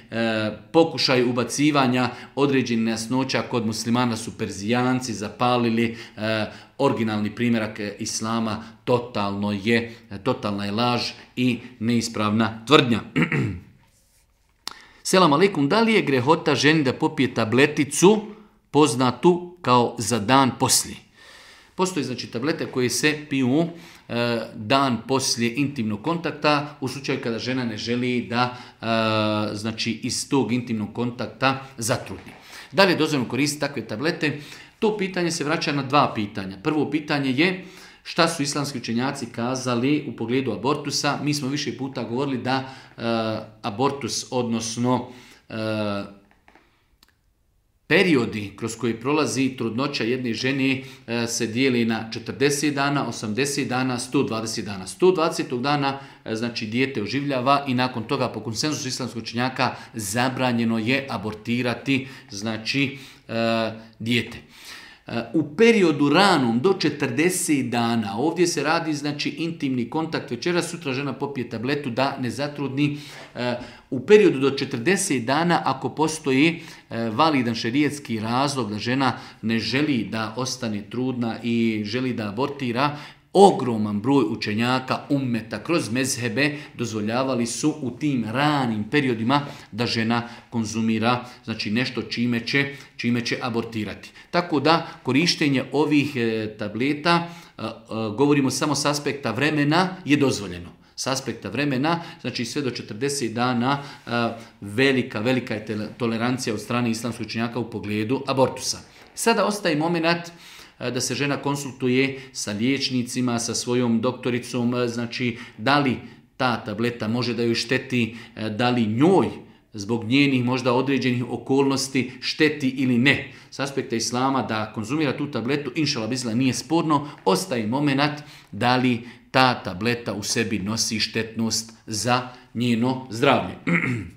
pokušaj ubacivanja određenih jasnoća kod muslimana su Perzijanci zapalili, e, originalni primjerak Islama totalno je, totalna je laž i neispravna tvrdnja. Selam aleikum, da li je grehota ženi da popije tableticu poznatu kao za dan poslije? Postoji, znači tablete koje se piju E, dan poslije intimnog kontakta u slučaju kada žena ne želi da e, znači iz tog intimnog kontakta zatrudni. Da li je dozvoljeno koristiti takve tablete? To pitanje se vraća na dva pitanja. Prvo pitanje je šta su islamski učenjaci kazali u pogledu abortusa. Mi smo više puta govorili da e, abortus, odnosno Periodi kroz koji prolazi trudnoća jedne žene e, se dijeli na 40 dana, 80 dana, 120 dana. 120. dana e, znači dijete oživljava i nakon toga po konsenzusu islamskog činjaka zabranjeno je abortirati znači e, dijete u periodu ranom do 40 dana, ovdje se radi znači intimni kontakt večera, sutra žena popije tabletu da ne zatrudni, e, u periodu do 40 dana ako postoji e, validan šerijetski razlog da žena ne želi da ostane trudna i želi da abortira, ogroman broj učenjaka ummeta kroz mezhebe dozvoljavali su u tim ranim periodima da žena konzumira znači nešto čime će, čime će abortirati. Tako da korištenje ovih e, tableta e, e, govorimo samo s aspekta vremena je dozvoljeno. S aspekta vremena, znači sve do 40 dana velika, velika je tolerancija od strane islamskog učenjaka u pogledu abortusa. Sada ostaje moment E, da se žena konsultuje sa liječnicima, sa svojom doktoricom, e, znači da li ta tableta može da joj šteti, e, da li njoj zbog njenih možda određenih okolnosti šteti ili ne. S aspekta islama da konzumira tu tabletu, inšala bizla nije sporno, ostaje moment da li ta tableta u sebi nosi štetnost za njeno zdravlje.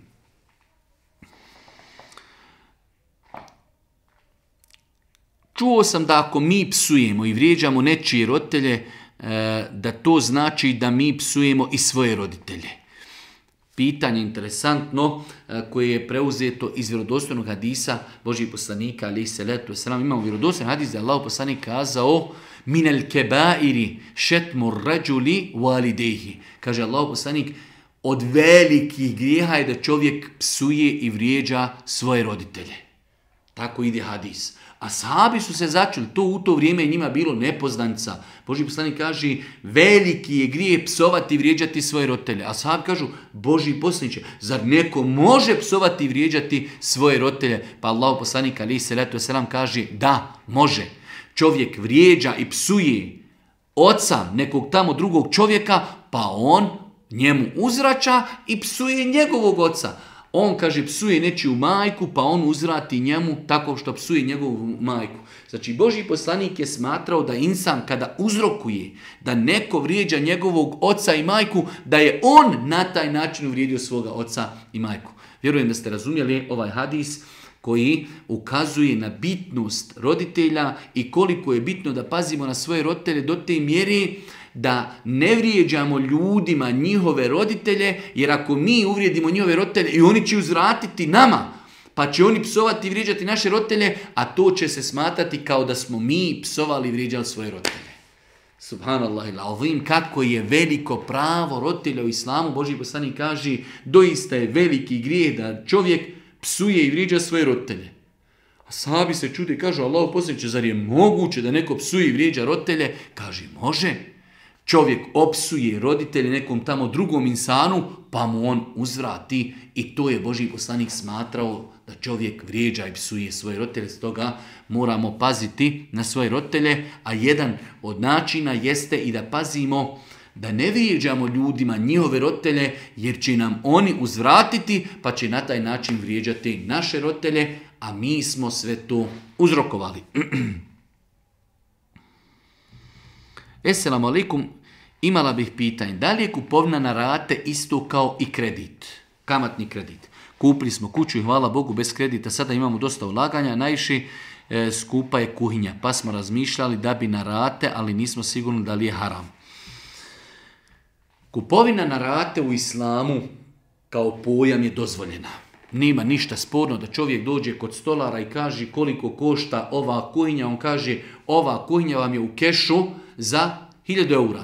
Čuo sam da ako mi psujemo i vrijeđamo nečije roditelje, e, da to znači da mi psujemo i svoje roditelje. Pitanje interesantno e, koje je preuzeto iz vjerodostojnog hadisa Božji poslanika ali se letu sram. Imamo vjerodostojni hadis da je Allah poslanik kazao minel kebairi šetmu rađuli walidehi. Kaže Allah poslanik od velikih grijeha je da čovjek psuje i vrijeđa svoje roditelje. Tako ide hadis. A sahabi su se začuli, to u to vrijeme je njima bilo nepoznanica. Boži poslanik kaže, veliki je grije psovati i vrijeđati svoje rotelje. A sahabi kažu, Boži poslaniće, zar neko može psovati i vrijeđati svoje rotelje? Pa Allah poslanik ali se selam kaže, da, može. Čovjek vrijeđa i psuje oca nekog tamo drugog čovjeka, pa on njemu uzrača i psuje njegovog oca. On, kaže, psuje nečiju majku, pa on uzvrati njemu tako što psuje njegovu majku. Znači, Boži poslanik je smatrao da insan kada uzrokuje da neko vrijeđa njegovog oca i majku, da je on na taj način uvrijedio svoga oca i majku. Vjerujem da ste razumjeli ovaj hadis koji ukazuje na bitnost roditelja i koliko je bitno da pazimo na svoje roditelje do te mjere, da ne vrijeđamo ljudima njihove roditelje, jer ako mi uvrijedimo njihove roditelje i oni će uzvratiti nama, pa će oni psovati i vrijeđati naše roditelje, a to će se smatrati kao da smo mi psovali i vrijeđali svoje roditelje. Subhanallah ovim, kako je veliko pravo roditelja u islamu, Boži poslani kaže, doista je veliki grijeh da čovjek psuje i vrijeđa svoje roditelje. A sahabi se čude i kažu, Allah će, zar je moguće da neko psuje i vrijeđa roditelje? Kaži, može čovjek opsuje roditelje nekom tamo drugom insanu, pa mu on uzvrati i to je Boži poslanik smatrao da čovjek vrijeđa i psuje svoje roditelje, stoga moramo paziti na svoje roditelje, a jedan od načina jeste i da pazimo da ne vrijeđamo ljudima njihove roditelje, jer će nam oni uzvratiti, pa će na taj način vrijeđati naše roditelje, a mi smo sve to uzrokovali. Esselamu alaikum, imala bih pitanje, da li je kupovna na rate isto kao i kredit, kamatni kredit? Kupili smo kuću i hvala Bogu bez kredita, sada imamo dosta ulaganja, najviše e, skupa je kuhinja, pa smo razmišljali da bi na rate, ali nismo sigurni da li je haram. Kupovina na rate u islamu kao pojam je dozvoljena. Nema ništa sporno da čovjek dođe kod stolara i kaže koliko košta ova kuhinja, on kaže ova kuhinja vam je u kešu, za 1000 eura.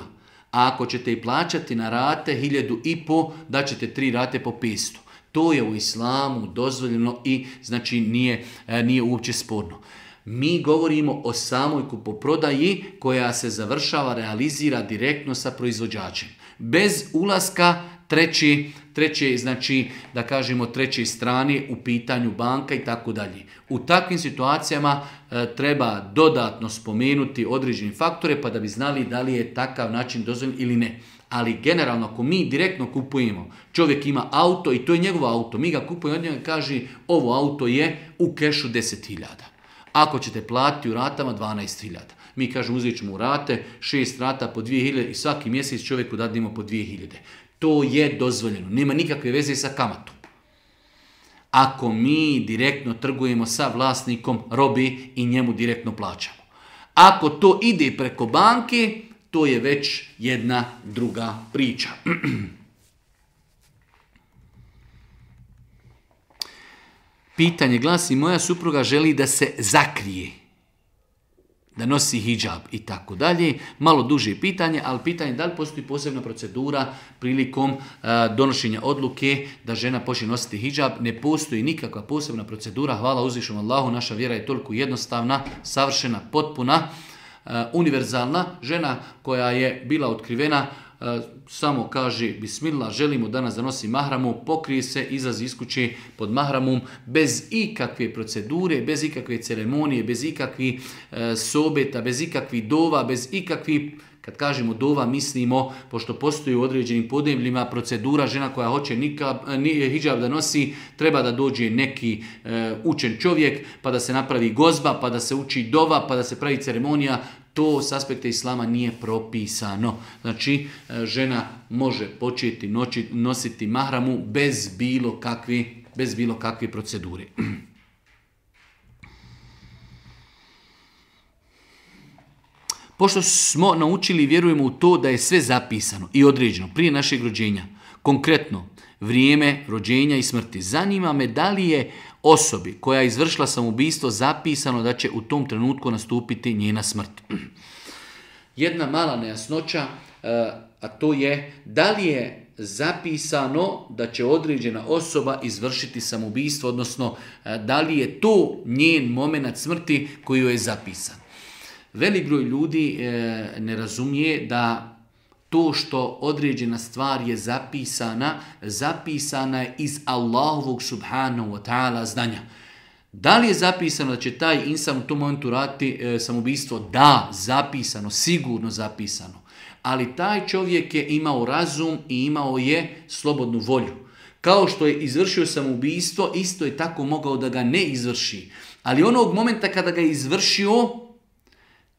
A ako ćete i plaćati na rate 1000 i po, ćete tri rate po 500. To je u islamu dozvoljeno i znači nije, e, nije uopće sporno. Mi govorimo o samoj kupoprodaji koja se završava, realizira direktno sa proizvođačem. Bez ulaska treći treće znači da kažemo treće strane u pitanju banka i tako dalje. U takvim situacijama e, treba dodatno spomenuti određene faktore pa da bi znali da li je takav način dozvoljen ili ne. Ali generalno ako mi direktno kupujemo, čovjek ima auto i to je njegovo auto, mi ga kupujemo od njega kaže ovo auto je u kešu 10.000. Ako ćete platiti u ratama 12.000. Mi kažemo uzet ćemo rate, šest rata po 2000 i svaki mjesec čovjeku dadimo po 2000 to je dozvoljeno. Nema nikakve veze sa kamatom. Ako mi direktno trgujemo sa vlasnikom robi i njemu direktno plaćamo. Ako to ide preko banke, to je već jedna druga priča. Pitanje glasi, moja supruga želi da se zakrije da nosi hijab i tako dalje. Malo duže pitanje, ali pitanje je da li postoji posebna procedura prilikom e, donošenja odluke da žena počne nositi hijab. Ne postoji nikakva posebna procedura. Hvala uzvišom Allahu, naša vjera je toliko jednostavna, savršena, potpuna, e, univerzalna. Žena koja je bila otkrivena E, samo kaže bismillah, želimo danas da nosi mahramu, pokrije se, izlazi iz kuće pod mahramom bez ikakve procedure, bez ikakve ceremonije, bez ikakvih e, sobeta, bez ikakvih dova, bez ikakvih kad kažemo dova, mislimo, pošto postoji u određenim podnebljima procedura, žena koja hoće nikab, ni, hijab da nosi, treba da dođe neki e, učen čovjek, pa da se napravi gozba, pa da se uči dova, pa da se pravi ceremonija to s aspekta islama nije propisano. Znači, e, žena može početi nositi mahramu bez bilo kakve, bez bilo kakve procedure. Pošto smo naučili, vjerujemo u to da je sve zapisano i određeno prije našeg rođenja, konkretno vrijeme rođenja i smrti, zanima me da li je osobi koja je izvršila samoubistvo zapisano da će u tom trenutku nastupiti njena smrt. Jedna mala nejasnoća, e, a to je da li je zapisano da će određena osoba izvršiti samoubistvo, odnosno e, da li je to njen moment smrti koji je zapisan. Velik broj ljudi e, ne razumije da to što određena stvar je zapisana, zapisana je iz Allahovog subhanahu wa ta'ala znanja. Da li je zapisano da će taj insan u tom momentu rati e, samoubistvo? Da, zapisano, sigurno zapisano. Ali taj čovjek je imao razum i imao je slobodnu volju. Kao što je izvršio samoubistvo, isto je tako mogao da ga ne izvrši. Ali onog momenta kada ga je izvršio,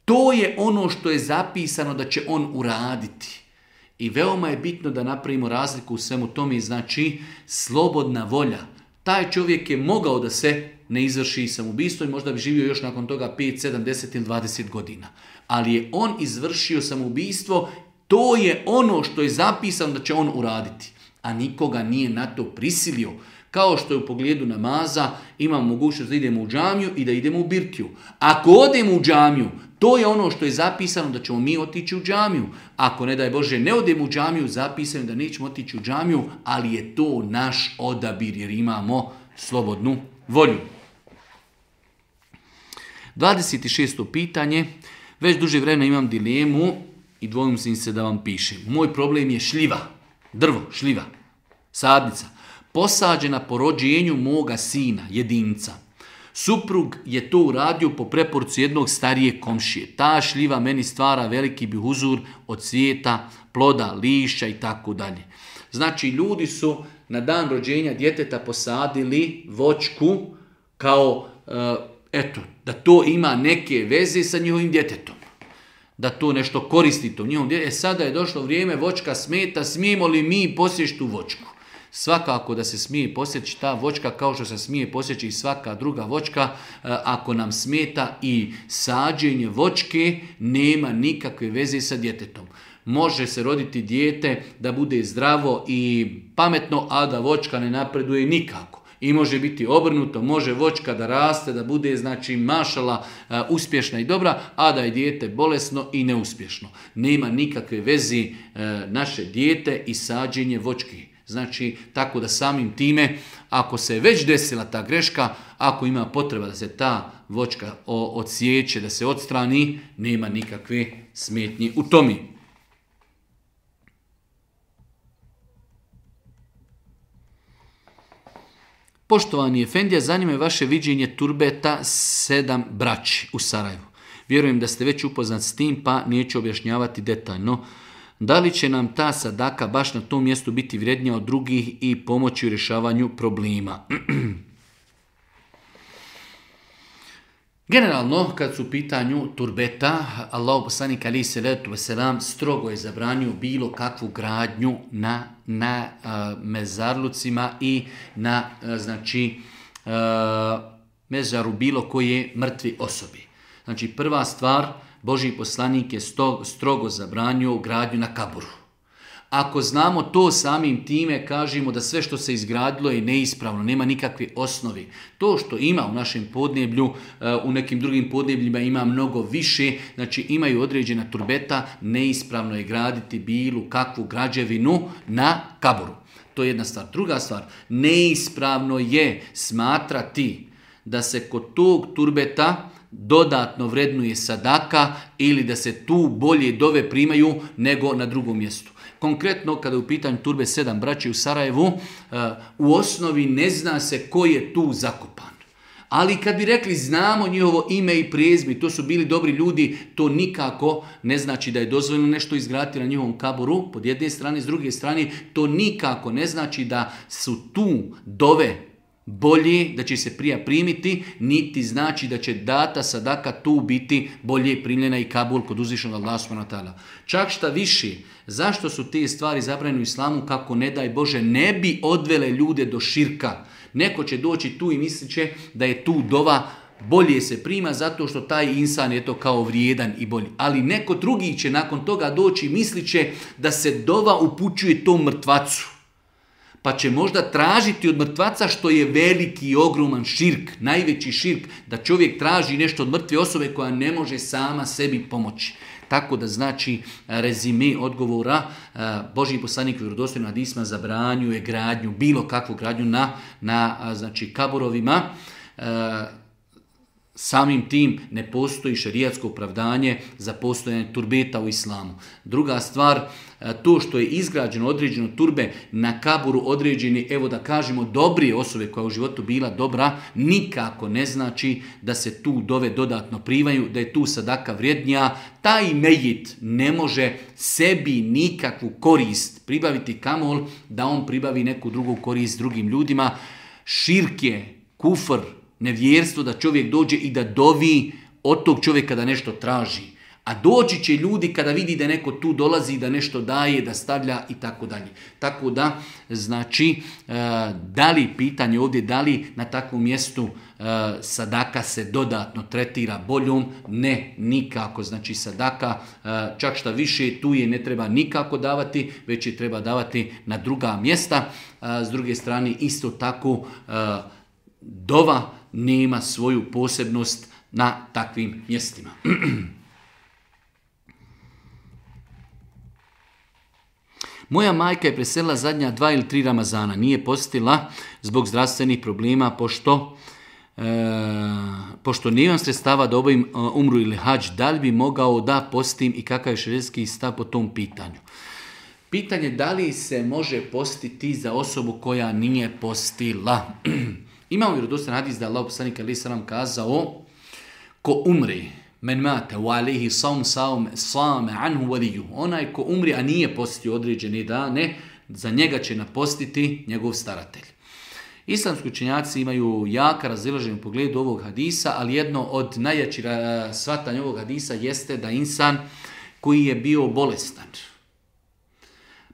to je ono što je zapisano da će on uraditi. I veoma je bitno da napravimo razliku u svemu tome znači slobodna volja. Taj čovjek je mogao da se ne izvrši samoubistvo i možda bi živio još nakon toga 5, 7, 10 ili 20 godina. Ali je on izvršio samoubistvo, to je ono što je zapisano da će on uraditi. A nikoga nije na to prisilio. Kao što je u pogledu namaza imam mogućnost da idemo u džamiju i da idemo u birtiju. Ako odemo u džamiju, to je ono što je zapisano da ćemo mi otići u džamiju. Ako ne daj Bože ne odemo u džamiju, zapisano da nećemo otići u džamiju, ali je to naš odabir jer imamo slobodnu volju. 26. pitanje. Već duže vremena imam dilemu i dvojim sam se da vam pišem. Moj problem je šljiva, drvo, šljiva, sadnica, posađena po rođenju moga sina, jedinca. Suprug je to uradio po preporci jednog starije komšije. Ta šljiva meni stvara veliki bihuzur od cvijeta, ploda, lišća i tako dalje. Znači, ljudi su na dan rođenja djeteta posadili vočku kao, eh, eto, da to ima neke veze sa njihovim djetetom. Da to nešto koristi to njihovom djetetu. E, sada je došlo vrijeme, vočka smeta, smijemo li mi posjeći tu vočku? Svakako da se smije posjeći ta vočka kao što se smije posjeći i svaka druga vočka, e, Ako nam smeta i sađenje vočke, nema nikakve veze sa djetetom može se roditi dijete da bude zdravo i pametno, a da vočka ne napreduje nikako. I može biti obrnuto, može vočka da raste, da bude znači mašala e, uspješna i dobra, a da je dijete bolesno i neuspješno. Nema nikakve vezi e, naše dijete i sađenje vočke. Znači, tako da samim time, ako se već desila ta greška, ako ima potreba da se ta vočka odsjeće, da se odstrani, nema nikakve smetnje u tomi. Poštovani Efendija, zanima je vaše viđenje turbeta sedam braći u Sarajevu. Vjerujem da ste već upoznati s tim, pa neću objašnjavati detaljno da li će nam ta sadaka baš na tom mjestu biti vrednija od drugih i pomoći u rješavanju problema. Generalno, kad su u pitanju turbeta, Allah poslanik ali se letu veselam strogo je zabranio bilo kakvu gradnju na, na mezarlucima i na znači mezaru bilo koje mrtvi osobi. Znači prva stvar, Boži poslanik je strogo zabranio gradnju na kaburu. Ako znamo to samim time, kažemo da sve što se izgradilo je neispravno, nema nikakve osnovi. To što ima u našem podneblju, eh, u nekim drugim podnebljima ima mnogo više, znači imaju određena turbeta, neispravno je graditi bilu, kakvu građevinu na kaboru. To je jedna stvar. Druga stvar, neispravno je smatrati da se kod tog turbeta dodatno vrednuje sadaka ili da se tu bolje dove primaju nego na drugom mjestu. Konkretno, kada je u pitanju Turbe 7 braći u Sarajevu, e, u osnovi ne zna se ko je tu zakopan. Ali kad bi rekli znamo njihovo ime i prijezmi, to su bili dobri ljudi, to nikako ne znači da je dozvoljeno nešto izgraditi na njihovom kaboru, pod jedne strane, s druge strane, to nikako ne znači da su tu dove bolje da će se prija primiti, niti znači da će data sadaka tu biti bolje primljena i kabul kod uzvišnog Allah s.w.t. Čak šta više, zašto su te stvari zabranjene u islamu kako ne daj Bože ne bi odvele ljude do širka. Neko će doći tu i mislit će da je tu dova bolje se prima zato što taj insan je to kao vrijedan i bolji. Ali neko drugi će nakon toga doći i mislit će da se dova upućuje tom mrtvacu pa će možda tražiti od mrtvaca što je veliki i ogroman širk, najveći širk, da čovjek traži nešto od mrtve osobe koja ne može sama sebi pomoći. Tako da znači rezime odgovora e, Božji poslanik Rodostojnog Adisma zabranjuje gradnju, bilo kakvu gradnju na, na znači kaborovima e, Samim tim ne postoji šerijatsko opravdanje za postojanje turbeta u islamu. Druga stvar, e, to što je izgrađeno određeno turbe na kaburu određeni, evo da kažemo, dobrije osobe koja je u životu bila dobra, nikako ne znači da se tu dove dodatno privaju, da je tu sadaka vrijednija. Taj mejit ne može sebi nikakvu korist pribaviti kamol da on pribavi neku drugu korist drugim ljudima. Širke, kufr, nevjerstvo da čovjek dođe i da dovi od tog čovjeka da nešto traži. A doći će ljudi kada vidi da neko tu dolazi, da nešto daje, da stavlja i tako dalje. Tako da, znači, e, da li pitanje ovdje, da li na takvom mjestu e, sadaka se dodatno tretira boljom? Ne, nikako. Znači, sadaka e, čak šta više tu je ne treba nikako davati, već je treba davati na druga mjesta. S druge strane, isto tako, dova nema svoju posebnost na takvim mjestima. Moja majka je presela zadnja dva ili tri ramazana, nije postila zbog zdravstvenih problema, pošto, e, pošto sredstava da obavim e, umru ili hađ, da li bi mogao da postim i kakav je šredski stav po tom pitanju? Pitanje da li se može postiti za osobu koja nije postila. Imamo rodostan hadis da je Allah poslanik kazao ko umri men mate wa alihi saum saum saame anhu Onaj ko umri, a nije postio određene dane, za njega će napostiti njegov staratelj. Islamski učenjaci imaju jaka razilaženje u pogledu ovog hadisa, ali jedno od najjačih eh, svatanja ovog hadisa jeste da insan koji je bio bolestan,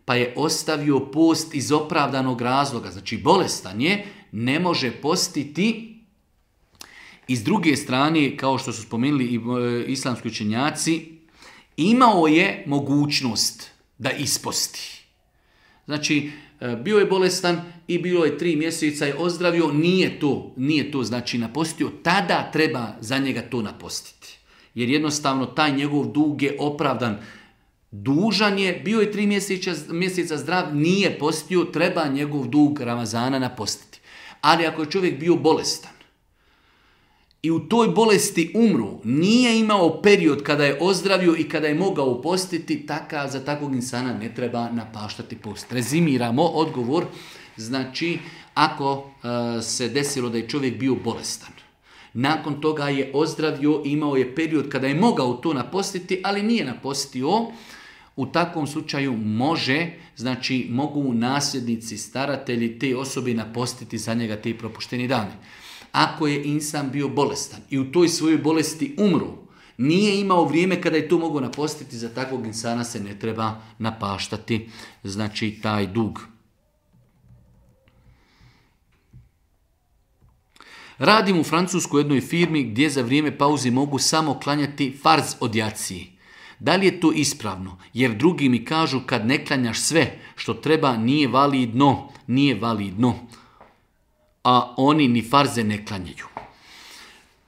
pa je ostavio post iz opravdanog razloga, znači bolestan je, ne može postiti. I s druge strane, kao što su spomenuli i e, islamski učenjaci, imao je mogućnost da isposti. Znači, e, bio je bolestan i bilo je tri mjeseca i ozdravio, nije to, nije to znači napostio, tada treba za njega to napostiti. Jer jednostavno taj njegov dug je opravdan. Dužan je, bio je tri mjeseca, mjeseca zdrav, nije postio, treba njegov dug Ramazana napostiti ali ako je čovjek bio bolestan i u toj bolesti umru, nije imao period kada je ozdravio i kada je mogao postiti, taka, za takvog insana ne treba napaštati post. Rezimiramo odgovor, znači ako e, se desilo da je čovjek bio bolestan, nakon toga je ozdravio, imao je period kada je mogao to napostiti, ali nije napostio, u takvom slučaju može, znači mogu nasljednici, staratelji te osobe napostiti za njega te propušteni dane. Ako je insan bio bolestan i u toj svojoj bolesti umru, nije imao vrijeme kada je to mogu napostiti, za takvog insana se ne treba napaštati, znači taj dug. Radim u Francuskoj jednoj firmi gdje za vrijeme pauzi mogu samo klanjati farz odjaciji. Da li je to ispravno? Jer drugi mi kažu kad ne klanjaš sve što treba nije validno, nije validno. A oni ni farze ne klanjaju.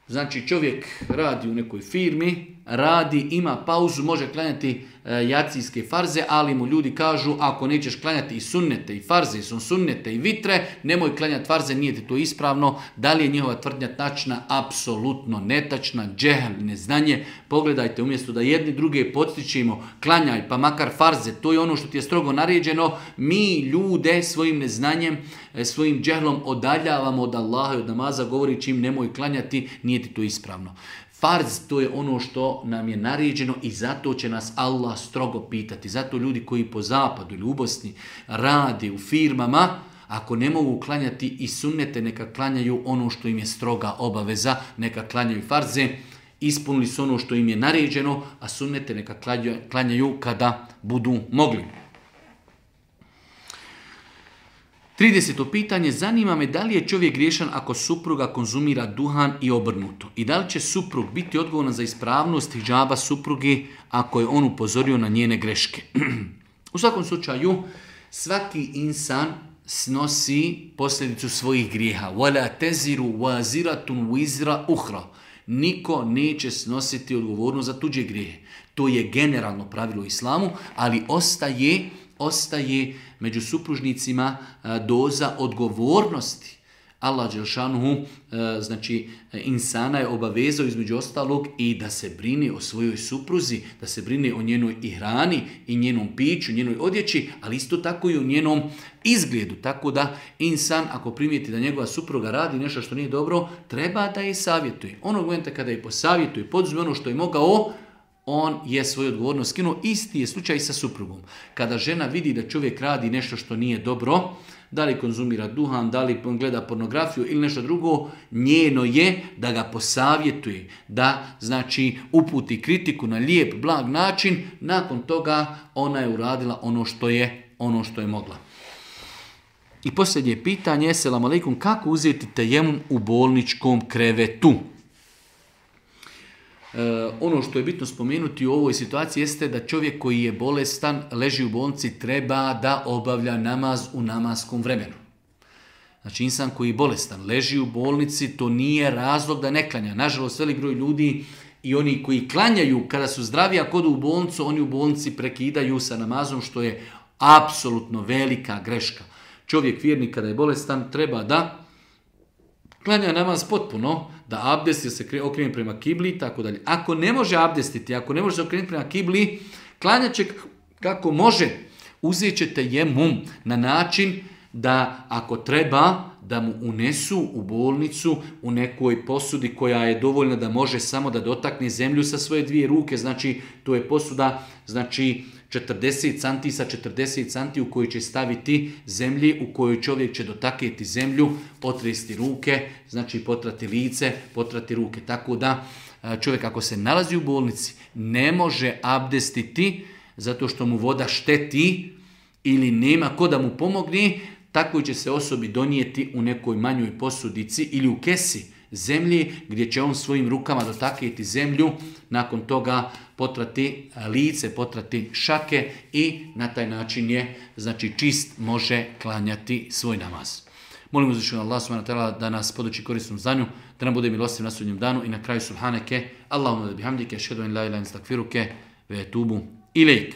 Znači čovjek radi u nekoj firmi, radi, ima pauzu, može klanjati e, jacijske farze, ali mu ljudi kažu ako nećeš klanjati i sunnete, i farze, i sunnete, i vitre, nemoj klanjati farze, nije ti to ispravno. Da li je njihova tvrdnja tačna? Apsolutno netačna, džehl, neznanje. Pogledajte, umjesto da jedni druge podstičimo, klanjaj, pa makar farze, to je ono što ti je strogo naređeno, mi ljude svojim neznanjem, e, svojim džehlom odaljavamo od Allaha i od namaza, govori čim nemoj klanjati, nije ti to ispravno. Farz to je ono što nam je naređeno i zato će nas Allah strogo pitati. Zato ljudi koji po zapadu ili u Bosni rade u firmama, ako ne mogu klanjati i sunnete, neka klanjaju ono što im je stroga obaveza, neka klanjaju farze, ispunili su ono što im je naređeno, a sunnete neka klanjaju kada budu mogli. 30. pitanje, zanima me da li je čovjek griješan ako supruga konzumira duhan i obrnuto? I da li će suprug biti odgovoran za ispravnost hijjaba supruge ako je on upozorio na njene greške? U svakom slučaju, svaki insan snosi posljedicu svojih grijeha. Wala teziru waziratun uhra. Niko neće snositi odgovornost za tuđe grijehe. To je generalno pravilo islamu, ali ostaje ostaje među supružnicima e, doza odgovornosti. Allah Đelšanuhu, e, znači e, insana je obavezao između ostalog i da se brini o svojoj supruzi, da se brine o njenoj i hrani, i njenom piću, njenoj odjeći, ali isto tako i o njenom izgledu. Tako da insan ako primijeti da njegova supruga radi nešto što nije dobro, treba da je savjetuje. Onog momenta kada je posavjetuje, poduzme ono što je mogao, on je svoju odgovornost skinuo. Isti je slučaj i sa suprugom. Kada žena vidi da čovjek radi nešto što nije dobro, da li konzumira duhan, da li gleda pornografiju ili nešto drugo, njeno je da ga posavjetuje, da znači uputi kritiku na lijep, blag način, nakon toga ona je uradila ono što je, ono što je mogla. I posljednje pitanje, selam alaikum, kako uzeti tejemum u bolničkom krevetu? Eh, ono što je bitno spomenuti u ovoj situaciji jeste da čovjek koji je bolestan, leži u bolnici, treba da obavlja namaz u namaskom vremenu. Znači, insan koji je bolestan, leži u bolnici, to nije razlog da ne klanja. Nažalost, velik broj ljudi i oni koji klanjaju kada su zdravi, a kod u bolnicu, oni u bolnici prekidaju sa namazom, što je apsolutno velika greška. Čovjek vjernik kada je bolestan treba da klanja namaz potpuno, da abdesti se okrene prema kibli i tako dalje. Ako ne može abdestiti, ako ne može se okrenuti prema kibli, klanjat će kako može. Uzet ćete jemum na način da ako treba da mu unesu u bolnicu u nekoj posudi koja je dovoljna da može samo da dotakne zemlju sa svoje dvije ruke, znači to je posuda znači 40 santi sa 40 santi u koji će staviti zemlji, u kojoj čovjek će dotakjeti zemlju, potresti ruke, znači potrati lice, potrati ruke. Tako da čovjek ako se nalazi u bolnici ne može abdestiti zato što mu voda šteti ili nema ko da mu pomogni, tako će se osobi donijeti u nekoj manjoj posudici ili u kesi zemlji, gdje će on svojim rukama dotaknuti zemlju, nakon toga potrati e, lice, potrati šake i na taj način je znači čist može klanjati svoj namaz. Molim uzvišenju Allah da nas poduči korisnom zdanju, da nam bude milostiv na sudnjem danu i na kraju subhaneke, Allahumma da bihamdike, šedu in la ilaha ve tubu ilik.